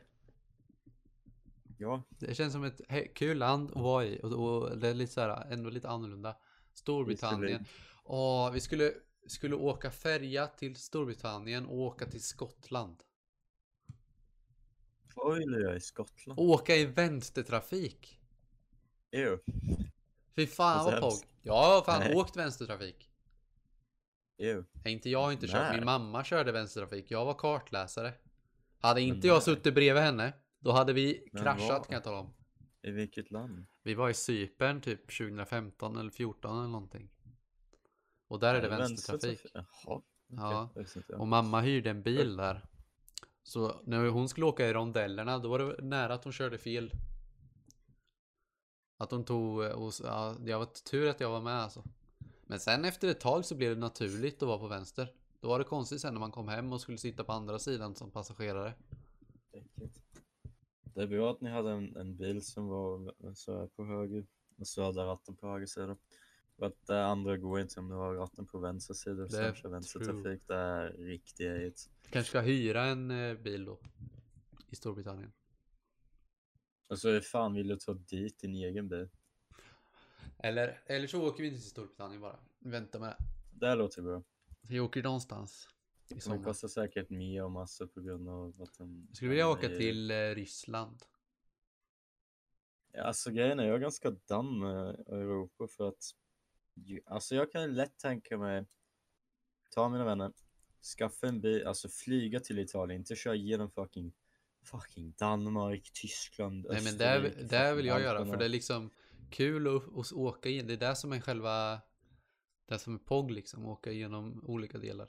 Ja, Det känns som ett kul land att vara i och, och det är lite så här, ändå lite annorlunda. Storbritannien. Åh, vi skulle, skulle åka färja till Storbritannien och åka till Skottland. ville jag i Skottland? Åka i vänstertrafik. Ew, Fy fan Vad vad hemskt. pog. Jag har fan Nej. åkt vänstertrafik. ew. Inte jag har inte kört. Min mamma körde vänstertrafik. Jag var kartläsare. Hade inte jag suttit bredvid henne, då hade vi Men kraschat kan jag tala om. I vilket land? Vi var i Cypern typ 2015 eller 14 eller någonting. Och där är det vänstertrafik. Jaha. Ja. Och mamma hyrde en bil där. Så när hon skulle åka i rondellerna, då var det nära att hon körde fel. Att hon tog, och, ja, jag var tur att jag var med alltså. Men sen efter ett tag så blev det naturligt att vara på vänster. Då var det konstigt sen när man kom hem och skulle sitta på andra sidan som passagerare. Det är bra att ni hade en, en bil som var så här på höger och så hade ratten på höger sida. För att det andra går inte om du har ratten på vänster sida Det är vänstertrafik. Det är riktigt. Kanske ska hyra en eh, bil då. I Storbritannien. Och så är fan vill du ta dit din egen bil? Eller, eller så åker vi inte till Storbritannien bara. Vänta med det. Det här låter bra. Vi åker någonstans Det kommer sommar. kosta säkert mer och massor på grund av att den... Skulle vilja åka är- till eh, Ryssland. Ja, Alltså grejen är, jag är ganska done med Europa för att Alltså jag kan lätt tänka mig Ta mina vänner Skaffa en bil, alltså flyga till Italien, inte köra igenom fucking Fucking Danmark, Tyskland, Nej men det, det vill jag göra för det är liksom kul att, att åka in. Det är det som är själva det som är POG liksom, åka igenom olika delar.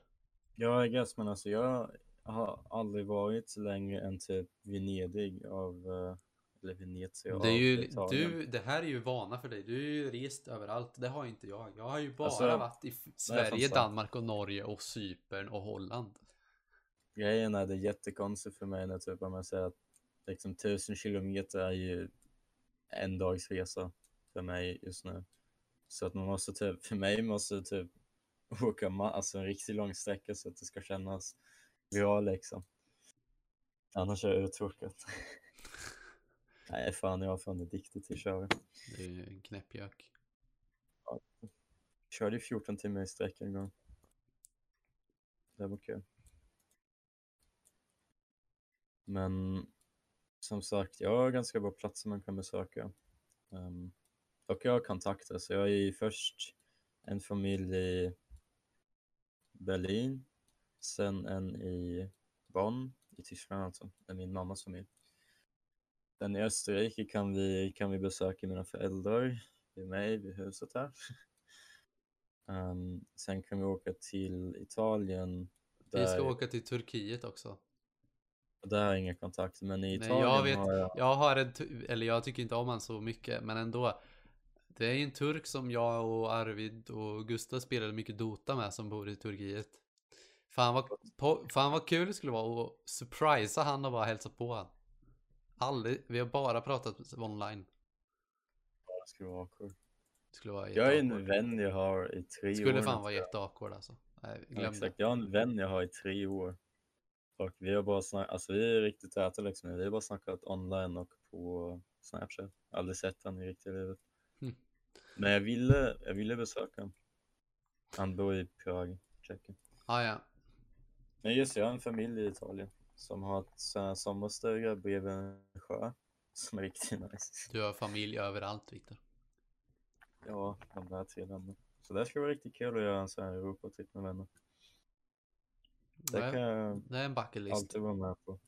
Ja, I guess, men alltså jag har aldrig varit längre än typ Venedig av eh, Eller Venezia Det, är ju, Italien du, det här är ju vana för dig. Du är ju rest överallt. Det har inte jag. Jag har ju bara Alltså, varit i Sverige. Danmark och Norge och Cypern och Holland. Grejen är det är jättekonstigt för mig när typ man säger att liksom tusen kilometer är ju en dags resa för mig just nu. Så att man måste typ, för mig måste typ åka alltså en riktigt lång sträcka så att det ska kännas bra liksom. Annars är jag uttråkad. Nej fan, jag har fan addicted till att köra. Det är ju en knäppjök. Körde i 14 timmar i sträck en gång. Det var kul. Men som sagt, jag har ganska bra platser man kan besöka. Um, och jag har kontakter, så jag är i först en familj i Berlin, sen en i Bonn i Tyskland alltså, det är min mammas familj. Den i Österrike kan vi, kan vi besöka mina föräldrar, vid mig, vid huset här. Ehm, sen kan vi åka till Italien. Vi ska där- åka till Turkiet också. Där har jag inga kontakter, men i Nej, Italien jag vet- har jag... Jag har en, eller jag tycker inte om han så mycket, men ändå. Det är ju en turk som jag och Arvid och Gustav spelade mycket Dota med som bor i Turkiet. Fan vad, fan vad kul det skulle vara att surprisa han och bara hälsa på han. Aldrig, vi har bara pratat online. Det skulle vara awkward. Det skulle vara Jag är en vän jag har i tre år. Skulle fan vara jätteawkward alltså. Nej, Ja, glöm det. exakt. Jag har en vän jag har i tre år. Och vi har bara snackat, alltså vi är riktigt täta liksom. Vi har bara snackat online och på Snapchat. Aldrig sett han i riktiga livet. Mm. Men jag ville, jag ville besöka honom. Han bor i Prag, Tjeckien. Ah, ja. Men just jag har en familj i Italien som har ett sommarstuga bredvid en sjö. Som är riktigt nice. Du har familj överallt Viktor. Ja, de där tre vänner. Så det ska vara riktigt kul att göra en sån här Europatripp med vänner. Det Det kan är, jag det är en bucket list. alltid vara med på.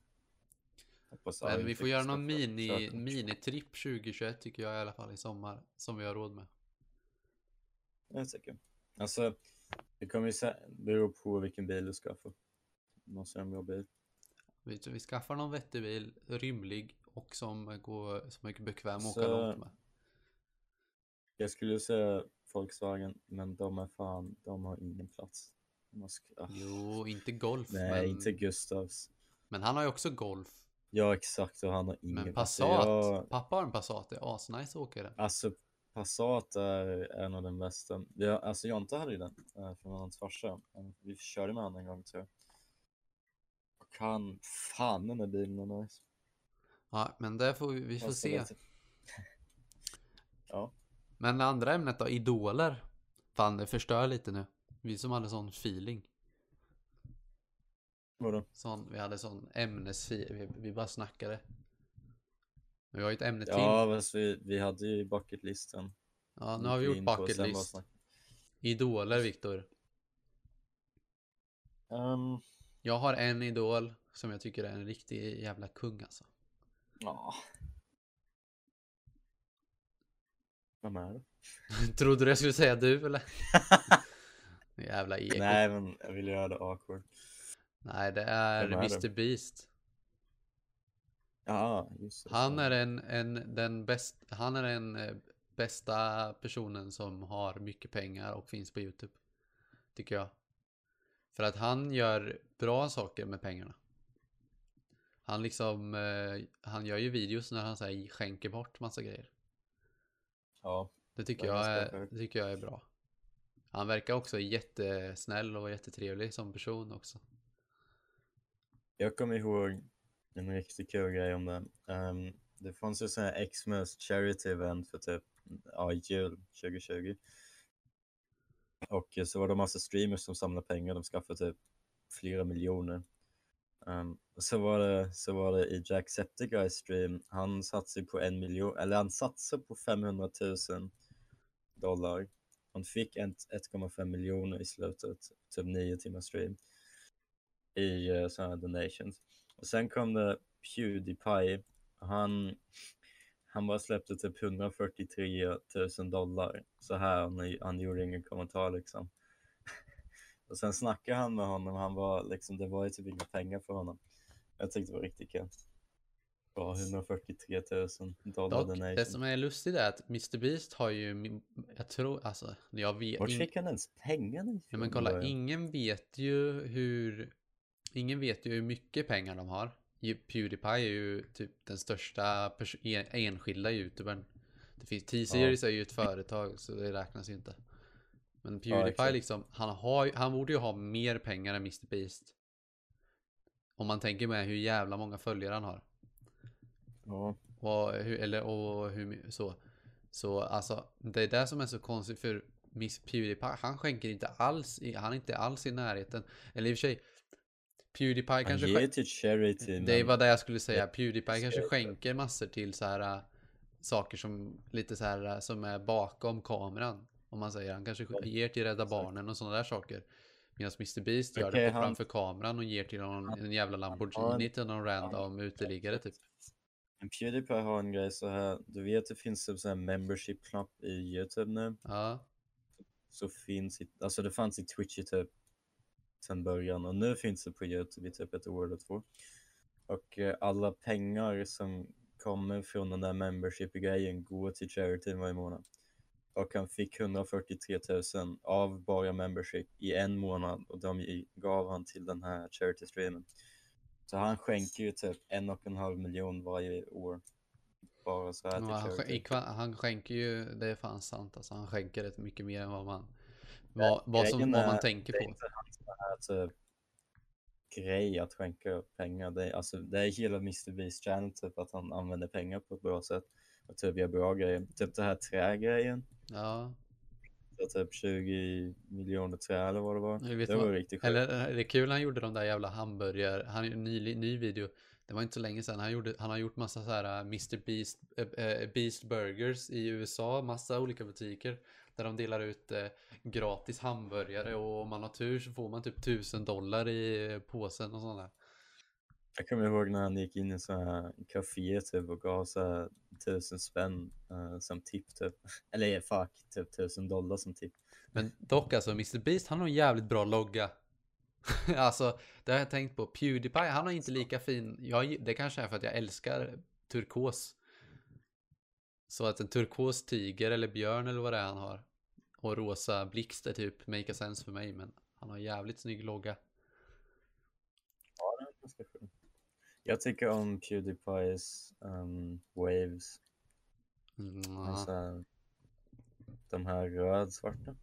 Men vi får göra någon mini, minitripp 2021 tycker jag i alla fall i sommar. Som vi har råd med. Jag tycker. Alltså, det kommer ju bero på vilken bil du skaffar. Måste ha en bra bil. Vi, vi skaffar någon vettig bil, rymlig och som, går, som är bekväm att åka långt med. Jag skulle säga Volkswagen, men de är fan, de har ingen plats. De har sk- ah, Jo, inte golf. Nej, men, inte Gustavs. men han har ju också golf. Ja, exakt, och han har ingen Men plats. Passat, Jag, pappa har en Passat, det är asnice att åka i den. alltså, Passat är en av den bästa. Ja, alltså Jonte hade ju den äh, från hans farsa. Eh, Vi körde med honom en gång tror jag. Och han, fan den där bilen är nice. Ja, men det får vi, vi får jag se. Ja, Men det andra ämnet då, idoler. Fan, det förstör lite nu. Vi som hade sån feeling. vadå? Sån, vi hade sån ämnesfeeling. Vi, vi bara snackade. Vi har ju ett ämne till. Ja, fast vi, vi hade ju bucketlisten. Ja, nu har vi gjort in på, bucket sen bara list. snack- Idoler, Viktor. Ehm, Jag har en idol som jag tycker är en riktig jävla kung alltså. ja. Vem är det? Trodde du jag skulle säga du eller? jävla eko. Nej, Nej. men jag vill göra det awkward. det är Vem är det? Mr Beast. Ja, just det. Han är en, en, den bäst, han är den eh, bästa personen som har mycket pengar och finns på Youtube. Tycker jag. För att han gör bra saker med pengarna. Han liksom, eh, han gör ju videos när han säger skänker bort massa grejer. Ja, Det tycker, Det jag är, det tycker jag är bra. Han verkar också jättesnäll och jättetrevlig som person också. jag kommer ihåg en riktigt kul grej om det. Um, det fanns ju sån här Xmas charity event för typ ja, jul 2020. Och så var det massa streamers som samlade pengar, de skaffade typ flera miljoner. Um, och så var, det, så var det i Jacksepticeye stream, han satsade på en miljon, eller han satsade på 500 000 dollar. Han fick 1,5 miljoner i slutet, typ nio timmar stream i eh, uh, sådana donations. Och sen kom det Pewdiepie, han, han bara släppte typ 143 000 dollar. Så här, han, han gjorde ingen kommentar liksom. Och sen snackade han med honom, han var liksom, det var ju typ inga pengar för honom. Jag tyckte det var riktigt kul. Bra, 143 000 dollar Dock, donation. det som är lustigt är att Mr Beast har ju, jag tror, alltså, jag vet Vart fick han ens pengarna ifrån? Ja men kolla, början? ingen vet ju hur, ingen vet ju hur mycket pengar de har. Pewdiepie är ju typ den största en- enskilda youtubern. Det finns, T-series är ju ett företag så det räknas ju inte. Men Pewdiepie exakt. liksom, han, har, han borde ju ha mer pengar än Mr Beast. Om man tänker med hur jävla många följare han har. Ja, Och hur, eller och hur så. Så alltså det är det som är så konstigt för Miss Pewdiepie, han skänker inte alls, i, han är inte alls i närheten. Eller i och för sig, Pewdiepie han kanske ger till charity. Det var det jag skulle säga, Pewdiepie kanske skänker massor till så här äh, saker som lite så här äh, som är bakom kameran. Om man säger, han kanske ger till Rädda. Barnen och sådana där saker. Medan Mr Beast gör det han- framför kameran och ger till någon, en jävla Lamborghini till någon random uteliggare typ. Men Pewdiepie har en grej så här, du vet det finns typ så här membership-knapp i Youtube nu. Ja, Så finns i, alltså det fanns i Twitch i typ sen början och nu finns det på Youtube i typ ett år eller två. Och eh, alla pengar som kommer från den där membership-grejen går till charity varje månad. Och han fick 143 000 av bara membership i en månad och de gav han till den här charity-streamen. Så han skänker ju typ en och en halv miljon varje år. Bara så här till Ja, han, i kva- han skänker ju, det är fan sant alltså, han skänker rätt mycket mer än vad man, vad, vad, som, vad man är- tänker det är på. inte hans här typ grej att skänka pengar. Det är, alltså, det är hela Mr Beast channel typ att han använder pengar på ett bra sätt och typ gör bra grejer. Typ det här trägrejen. Ja, typ 20 miljoner trä eller vad det var. Jag vet det var vad- riktigt sjukt. eller är det kul han gjorde de där jävla hamburgare, han gjorde en ny, ny video, det var inte så länge sedan, han, gjorde, han har gjort massa så här äh, Mr Beast, äh, äh, Beast Burgers i USA, massa olika butiker. Där de delar ut eh, gratis hamburgare och om man har tur så får man typ tusen dollar i eh, påsen och där. Jag kommer ihåg när han gick in i så här café typ och gav så här tusen spänn eh, som tipp typ. Eller fuck, typ tusen dollar som tipp. Men dock alltså, Mr Beast han har en jävligt bra logga. alltså, det har jag tänkt på. Pewdiepie, han har inte lika fin. Jag, det kanske är för att jag älskar turkos. Så att en turkos tiger eller björn eller vad det är han har. Och rosa blixt är typ make a sense för mig. Men han har jävligt snygg logga. Ja, det är ganska skönt. Jag tycker om Pewdiepies um, waves. Mm, Alltså, de här röd-svarta.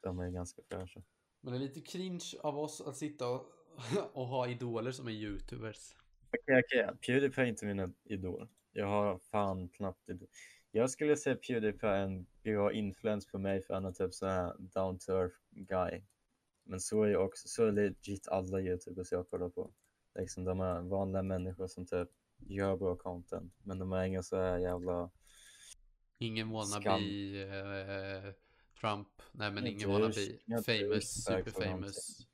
De är ganska fräscha. Men det är lite cringe av oss att sitta och, och ha idoler som är youtubers. Okej, okej. Pewdiepie är inte min idol. Jag har fan knappt idol. Jag skulle säga Pewdiepie är en bra influens på mig för han är typ så här down to earth guy. Men så är också, så är legit alla youtubers jag kollar på. Liksom de är vanliga människor som typ gör bra content. Men de är inga så här jävla Ingen wannabe eh, Trump. Nej men ingen wannabe. Famous, douchebags super eller famous.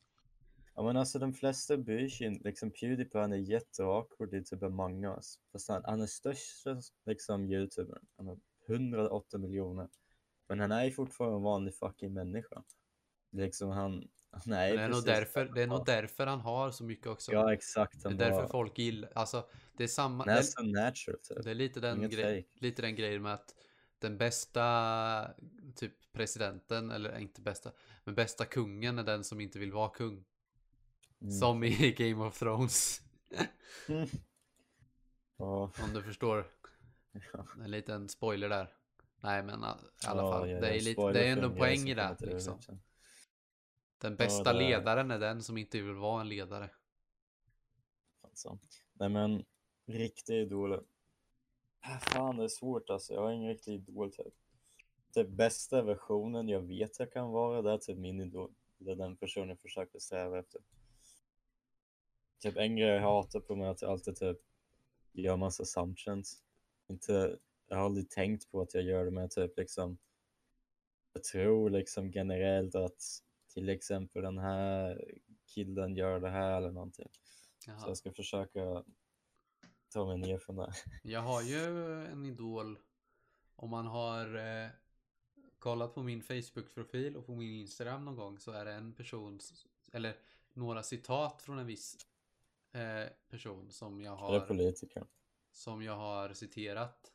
Ja men alltså de flesta bryr sig inte, liksom Pewdiepie han är jätteawkward i typ Among us. Fast han, han är största liksom youtubern, han har 108 miljoner. Men han är ju fortfarande en vanlig fucking människa. Liksom han, Men det är, nog därför, det är nog därför han har så mycket också. Ja exakt, det är därför bara, folk gillar, alltså det är samma, han är det, så natural typ. det är lite den, grej, lite den grejen med att den bästa typ presidenten, eller inte bästa, men bästa kungen är den som inte vill vara kung. Mm. Som i Game of Thrones. Mm. Om du förstår. ja. En liten spoiler där. Nej men i alla fall, ja, det är, lite, det är ändå poäng i det. Liksom. Den bästa det är- ledaren är den som inte vill vara en ledare. Alltså. Nej men, riktiga idoler. Ah, Fan det är svårt alltså, jag har ingen riktig idol typ. typ bästa versionen jag vet jag kan vara, det är typ min idol. Det är den personen jag försöker sträva efter. Typ en grej jag hatar på mig är att jag alltid typ gör massa assumptions. Inte, jag har aldrig tänkt på att jag gör det, men typ liksom jag tror liksom generellt att till exempel den här killen gör det här eller någonting. Så Jaha. jag ska försöka ta mig ner från det. Jag har ju en idol. Om man har eh, kollat på min Facebook-profil och på min Instagram någon gång så är det en person, eller några citat från en viss eh, person som jag har, politiker. som jag har citerat.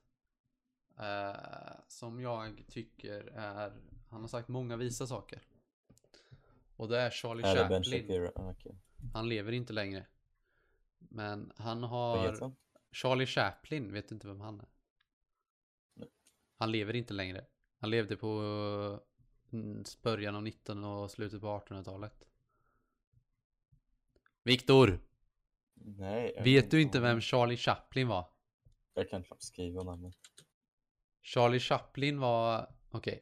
Eh, som jag tycker är, han har sagt många visa saker. Och det är Charlie Är Chaplin. Shapiro? Ah, Okej. Han lever inte längre. Men han har... Charlie Chaplin, vet inte vem han är? Nej. Han lever inte längre. Han levde på mm, början av 19 och slutet på 1800-talet. Viktor! Nej. Vet du inte vem Charlie Chaplin var? Jag kan knappt skriva namnet. Charlie Chaplin var... Okej.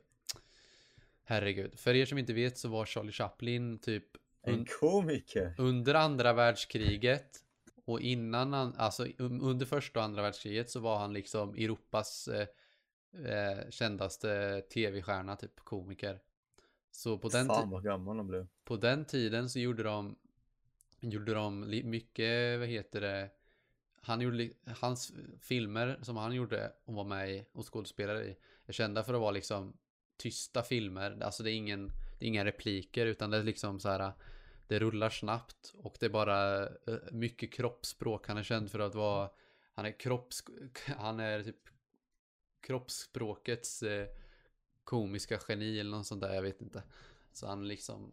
Herregud. För er som inte vet så var Charlie Chaplin typ En komiker? under andra världskriget och innan han, alltså um- under första och andra världskriget så var han liksom Europas eh, eh, kändaste tv-stjärna, typ komiker. Så på den, Fan vad gammal han blev. på den tiden så gjorde de, gjorde de mycket, vad heter det, han gjorde, hans filmer som han gjorde och var med i och skådespelare i är kända för att vara liksom tysta filmer. Alltså det är ingen, det är inga repliker utan det är liksom så här det rullar snabbt och det är bara eh, mycket kroppsspråk. Han är känd för att vara, han är kropps, han är typ kroppsspråkets eh, komiska geni eller något sånt där, jag vet inte. Så han liksom,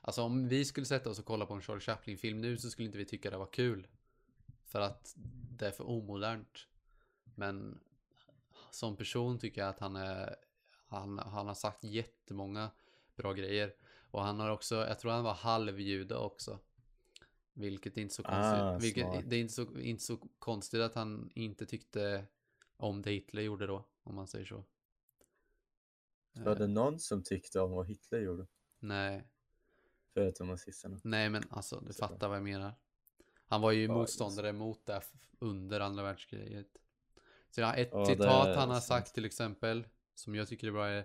alltså om vi skulle sätta oss och kolla på en Charlie Chaplin-film nu så skulle inte vi tycka det var kul. För att det är för omodernt. Men som person tycker jag att han är, han, han har sagt jättemånga bra grejer. Och han har också, jag tror han var halvjude också. Vilket är inte så konstigt. Ah, vilket, det är inte så, inte så konstigt att han inte tyckte om det Hitler gjorde då, om man säger så. Var Eh, det någon som tyckte om vad Hitler gjorde? Nej, Förutom nazisterna. nej men alltså du Så. fattar vad jag menar. Han var ju Ja, motståndare mot det under andra världskriget. Så jag har ett Ja, citat han har sant. sagt till exempel, som jag tycker är bra är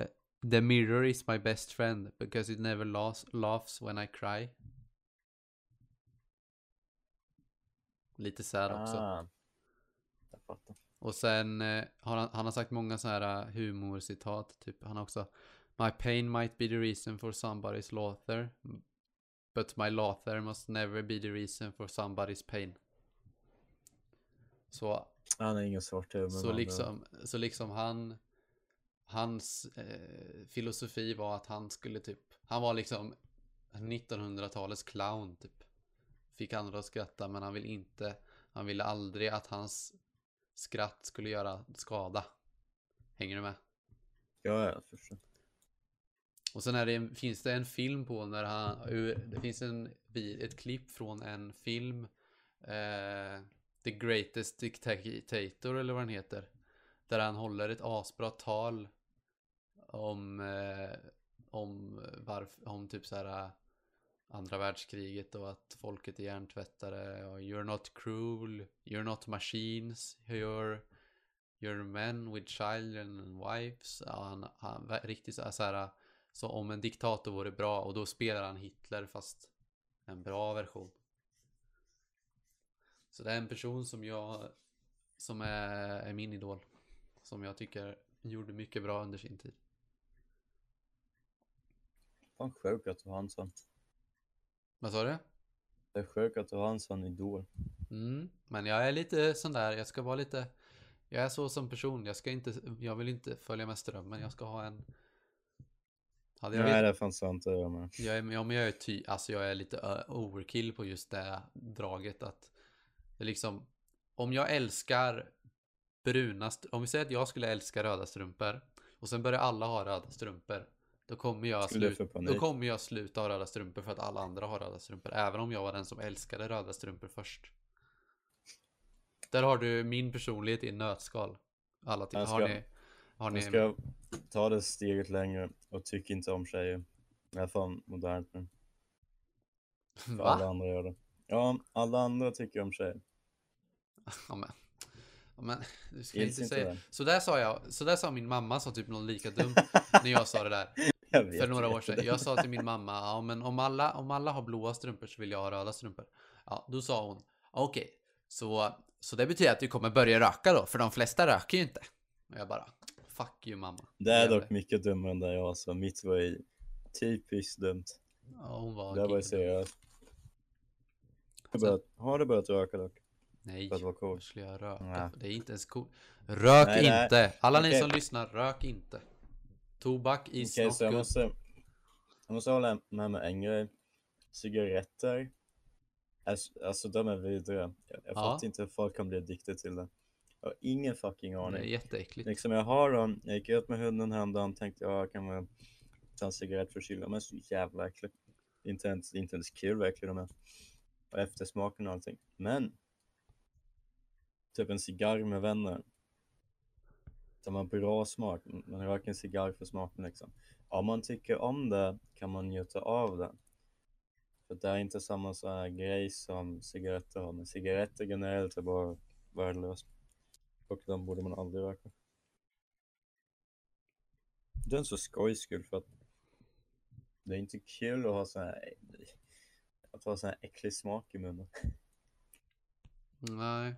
eh, The mirror is my best friend because it never laughs, laughs when I cry. Lite sad också. Ah. Och sen eh, har han, han har sagt många så här uh, humorcitat. Typ han har också My pain might be the reason for somebody's laughter. But my laughter must never be the reason for somebody's pain. Så, Han är ingen svart huvud. så, liksom, så liksom han Hans eh, filosofi var att han skulle typ Han var liksom 1900-talets clown typ Fick andra att skratta men han vill inte Han ville aldrig att hans skratt skulle göra skada. Hänger du med? Ja, jag förstår. Och sen är det finns det en film på när han, det finns en, ett klipp från en film, eh, The Greatest Dictator eller vad den heter. Där han håller ett asbra tal om, eh, om varför, om typ så här eh, andra världskriget och att folket är hjärntvättade och you're not cruel, you're not machines, you're You're men with children and wives. Ja, han, han riktigt så här. Så om en diktator vore bra och då spelar han Hitler fast en bra version. Så det är en person som jag som är, är min idol. Som jag tycker gjorde mycket bra under sin tid. Fan sjukt att du har en sån. Vad sa du? Det är sjukt att du har en sån idol. Mm, men jag är lite sån där, jag ska vara lite Jag är så som person, jag ska inte Jag vill inte följa med strömmen, jag ska ha en Hade jag Nej, vet- det är fan sant jag med. Jag är, ja, men jag är ty, alltså jag är lite overkill på just det draget att det är liksom om jag älskar bruna, om vi säger att jag skulle älska röda strumpor och sen börjar alla ha röda strumpor då kommer jag panik? då kommer jag sluta ha röda strumpor för att alla andra har röda strumpor även om jag var den som älskade röda strumpor först. Där har du min personlighet i en nötskal. Alla tycker, Jag har ni, Har ni... ska ta det steget längre och tycka inte om tjejer. I alla fall modernt nu. För alla Va? andra gör det. Ja, alla andra tycker om tjejer. Ja, men... Ja, men du ska Gills inte säga... Så där sa jag, så där sa min mamma som typ något lika dumt när jag sa det där. För några år sedan. Jag sa till min mamma, ja men om alla, om alla har blåa strumpor så vill jag ha röda strumpor. Ja, då sa hon, okej, så, så det betyder att du kommer börja röka då, för de flesta röker ju inte. Och jag bara, fuck you mamma. Det är dock mycket dummare än det jag sa. Mitt var ju typiskt dumt. Ja, hon var... Det var ju seriöst. Har du börjat röka dock? Nej, För att vara cool. skulle jag röka? Nej. Det är inte ens coolt. Rök Nej, nej. inte! Alla ni Okej. som lyssnar, rök inte. Tobak Okej, not så jag måste, jag måste hålla med mig en grej. Cigaretter, alltså, alltså de är vidriga. Jag, jag Ja. fattar inte hur folk kan bli addicted till det. Jag har ingen fucking Det är aning. jätteäckligt. Liksom jag har dem, jag gick ut med hunden häromdagen tänkte jag jag kan väl ta en cigarett för kyla, men så jävla äcklig. Inte ens, inte ens kul äcklig de är. Och eftersmaken och allting. Men typ en cigarr med vänner. Som har bra smak. Man röker en cigarr för smaken liksom. Om man tycker om det kan man njuta av det. För det är inte samma så här grej som cigaretter har. Men cigaretter generellt är bara värdelöst. Och de borde man aldrig röka. Det är en så skojs skull för att det är inte kul att ha så här att ha så här äcklig smak i munnen. Nej.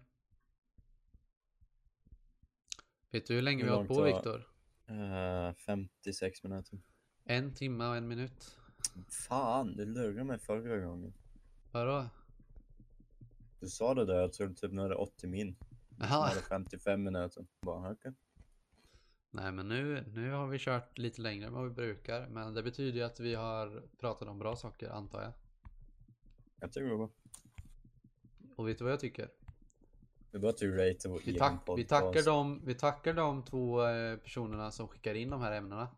Vet du hur länge Hur vi har på Viktor? Eh, 56 minuter. En timme och en minut. Fan, du lurade mig förra gången. Vadå? Du sa det där, jag trodde typ nu är det 80 min. Nu Jaha. är det 55 minuter. Bara, okej. Nej men nu, nu har vi kört lite längre än vad vi brukar. Men det betyder ju att vi har pratat om bra saker antar jag. Jag tycker det var bra. Och vet du vad jag tycker? Det att du ratear vår Vi, tack, vi, tackar de, vi tackar de två eh, personerna som skickar in de här ämnena.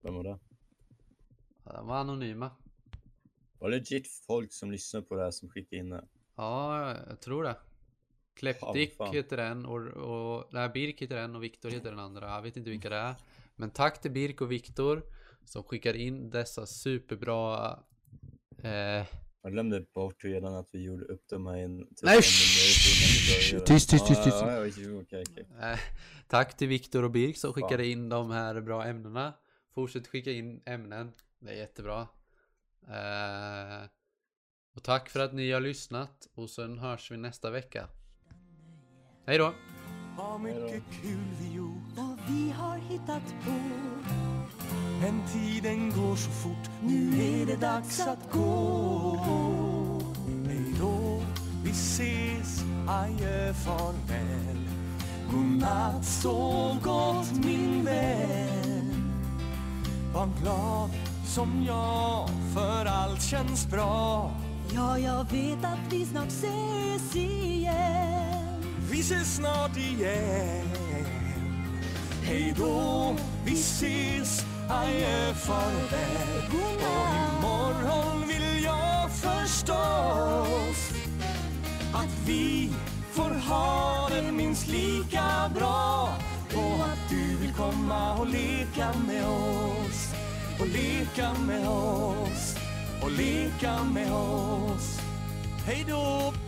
Vem var det? Ja, De var anonyma. Var det legit folk som lyssnar på det här som skickar in det? Ja, jag tror det. Kleptik Ja, heter den och, och nej, Birk heter den och Viktor heter den andra. Jag vet inte vilka det är. Men tack till Birk och Viktor som skickar in dessa superbra eh, Jag glömde bort redan att vi gjorde upp de här in, typ Nej, en tyst, tyst, tyst, tyst. Eh, tack till Viktor och Birk som skickade in de här bra ämnena. Fortsätt skicka in ämnen. Det är jättebra. Eh, och tack för att ni har lyssnat. Och sen hörs vi nästa vecka. Hej då! Vad mycket kul vi gjort vad vi har hittat på. Men tiden går så fort. Nu är det dags att gå. Hej då, vi ses Adjö, farväl. Godnatt, sov gott min vän. Var glad som jag För allt känns bra. Ja, jag vet att vi snart ses igen. Vi ses snart igen. Hej då, vi ses Adjö, farväl Och imorgon vill jag förstås Att vi får ha det minst lika bra Och att du vill komma och leka med oss Och leka med oss Och leka med oss. Hej då!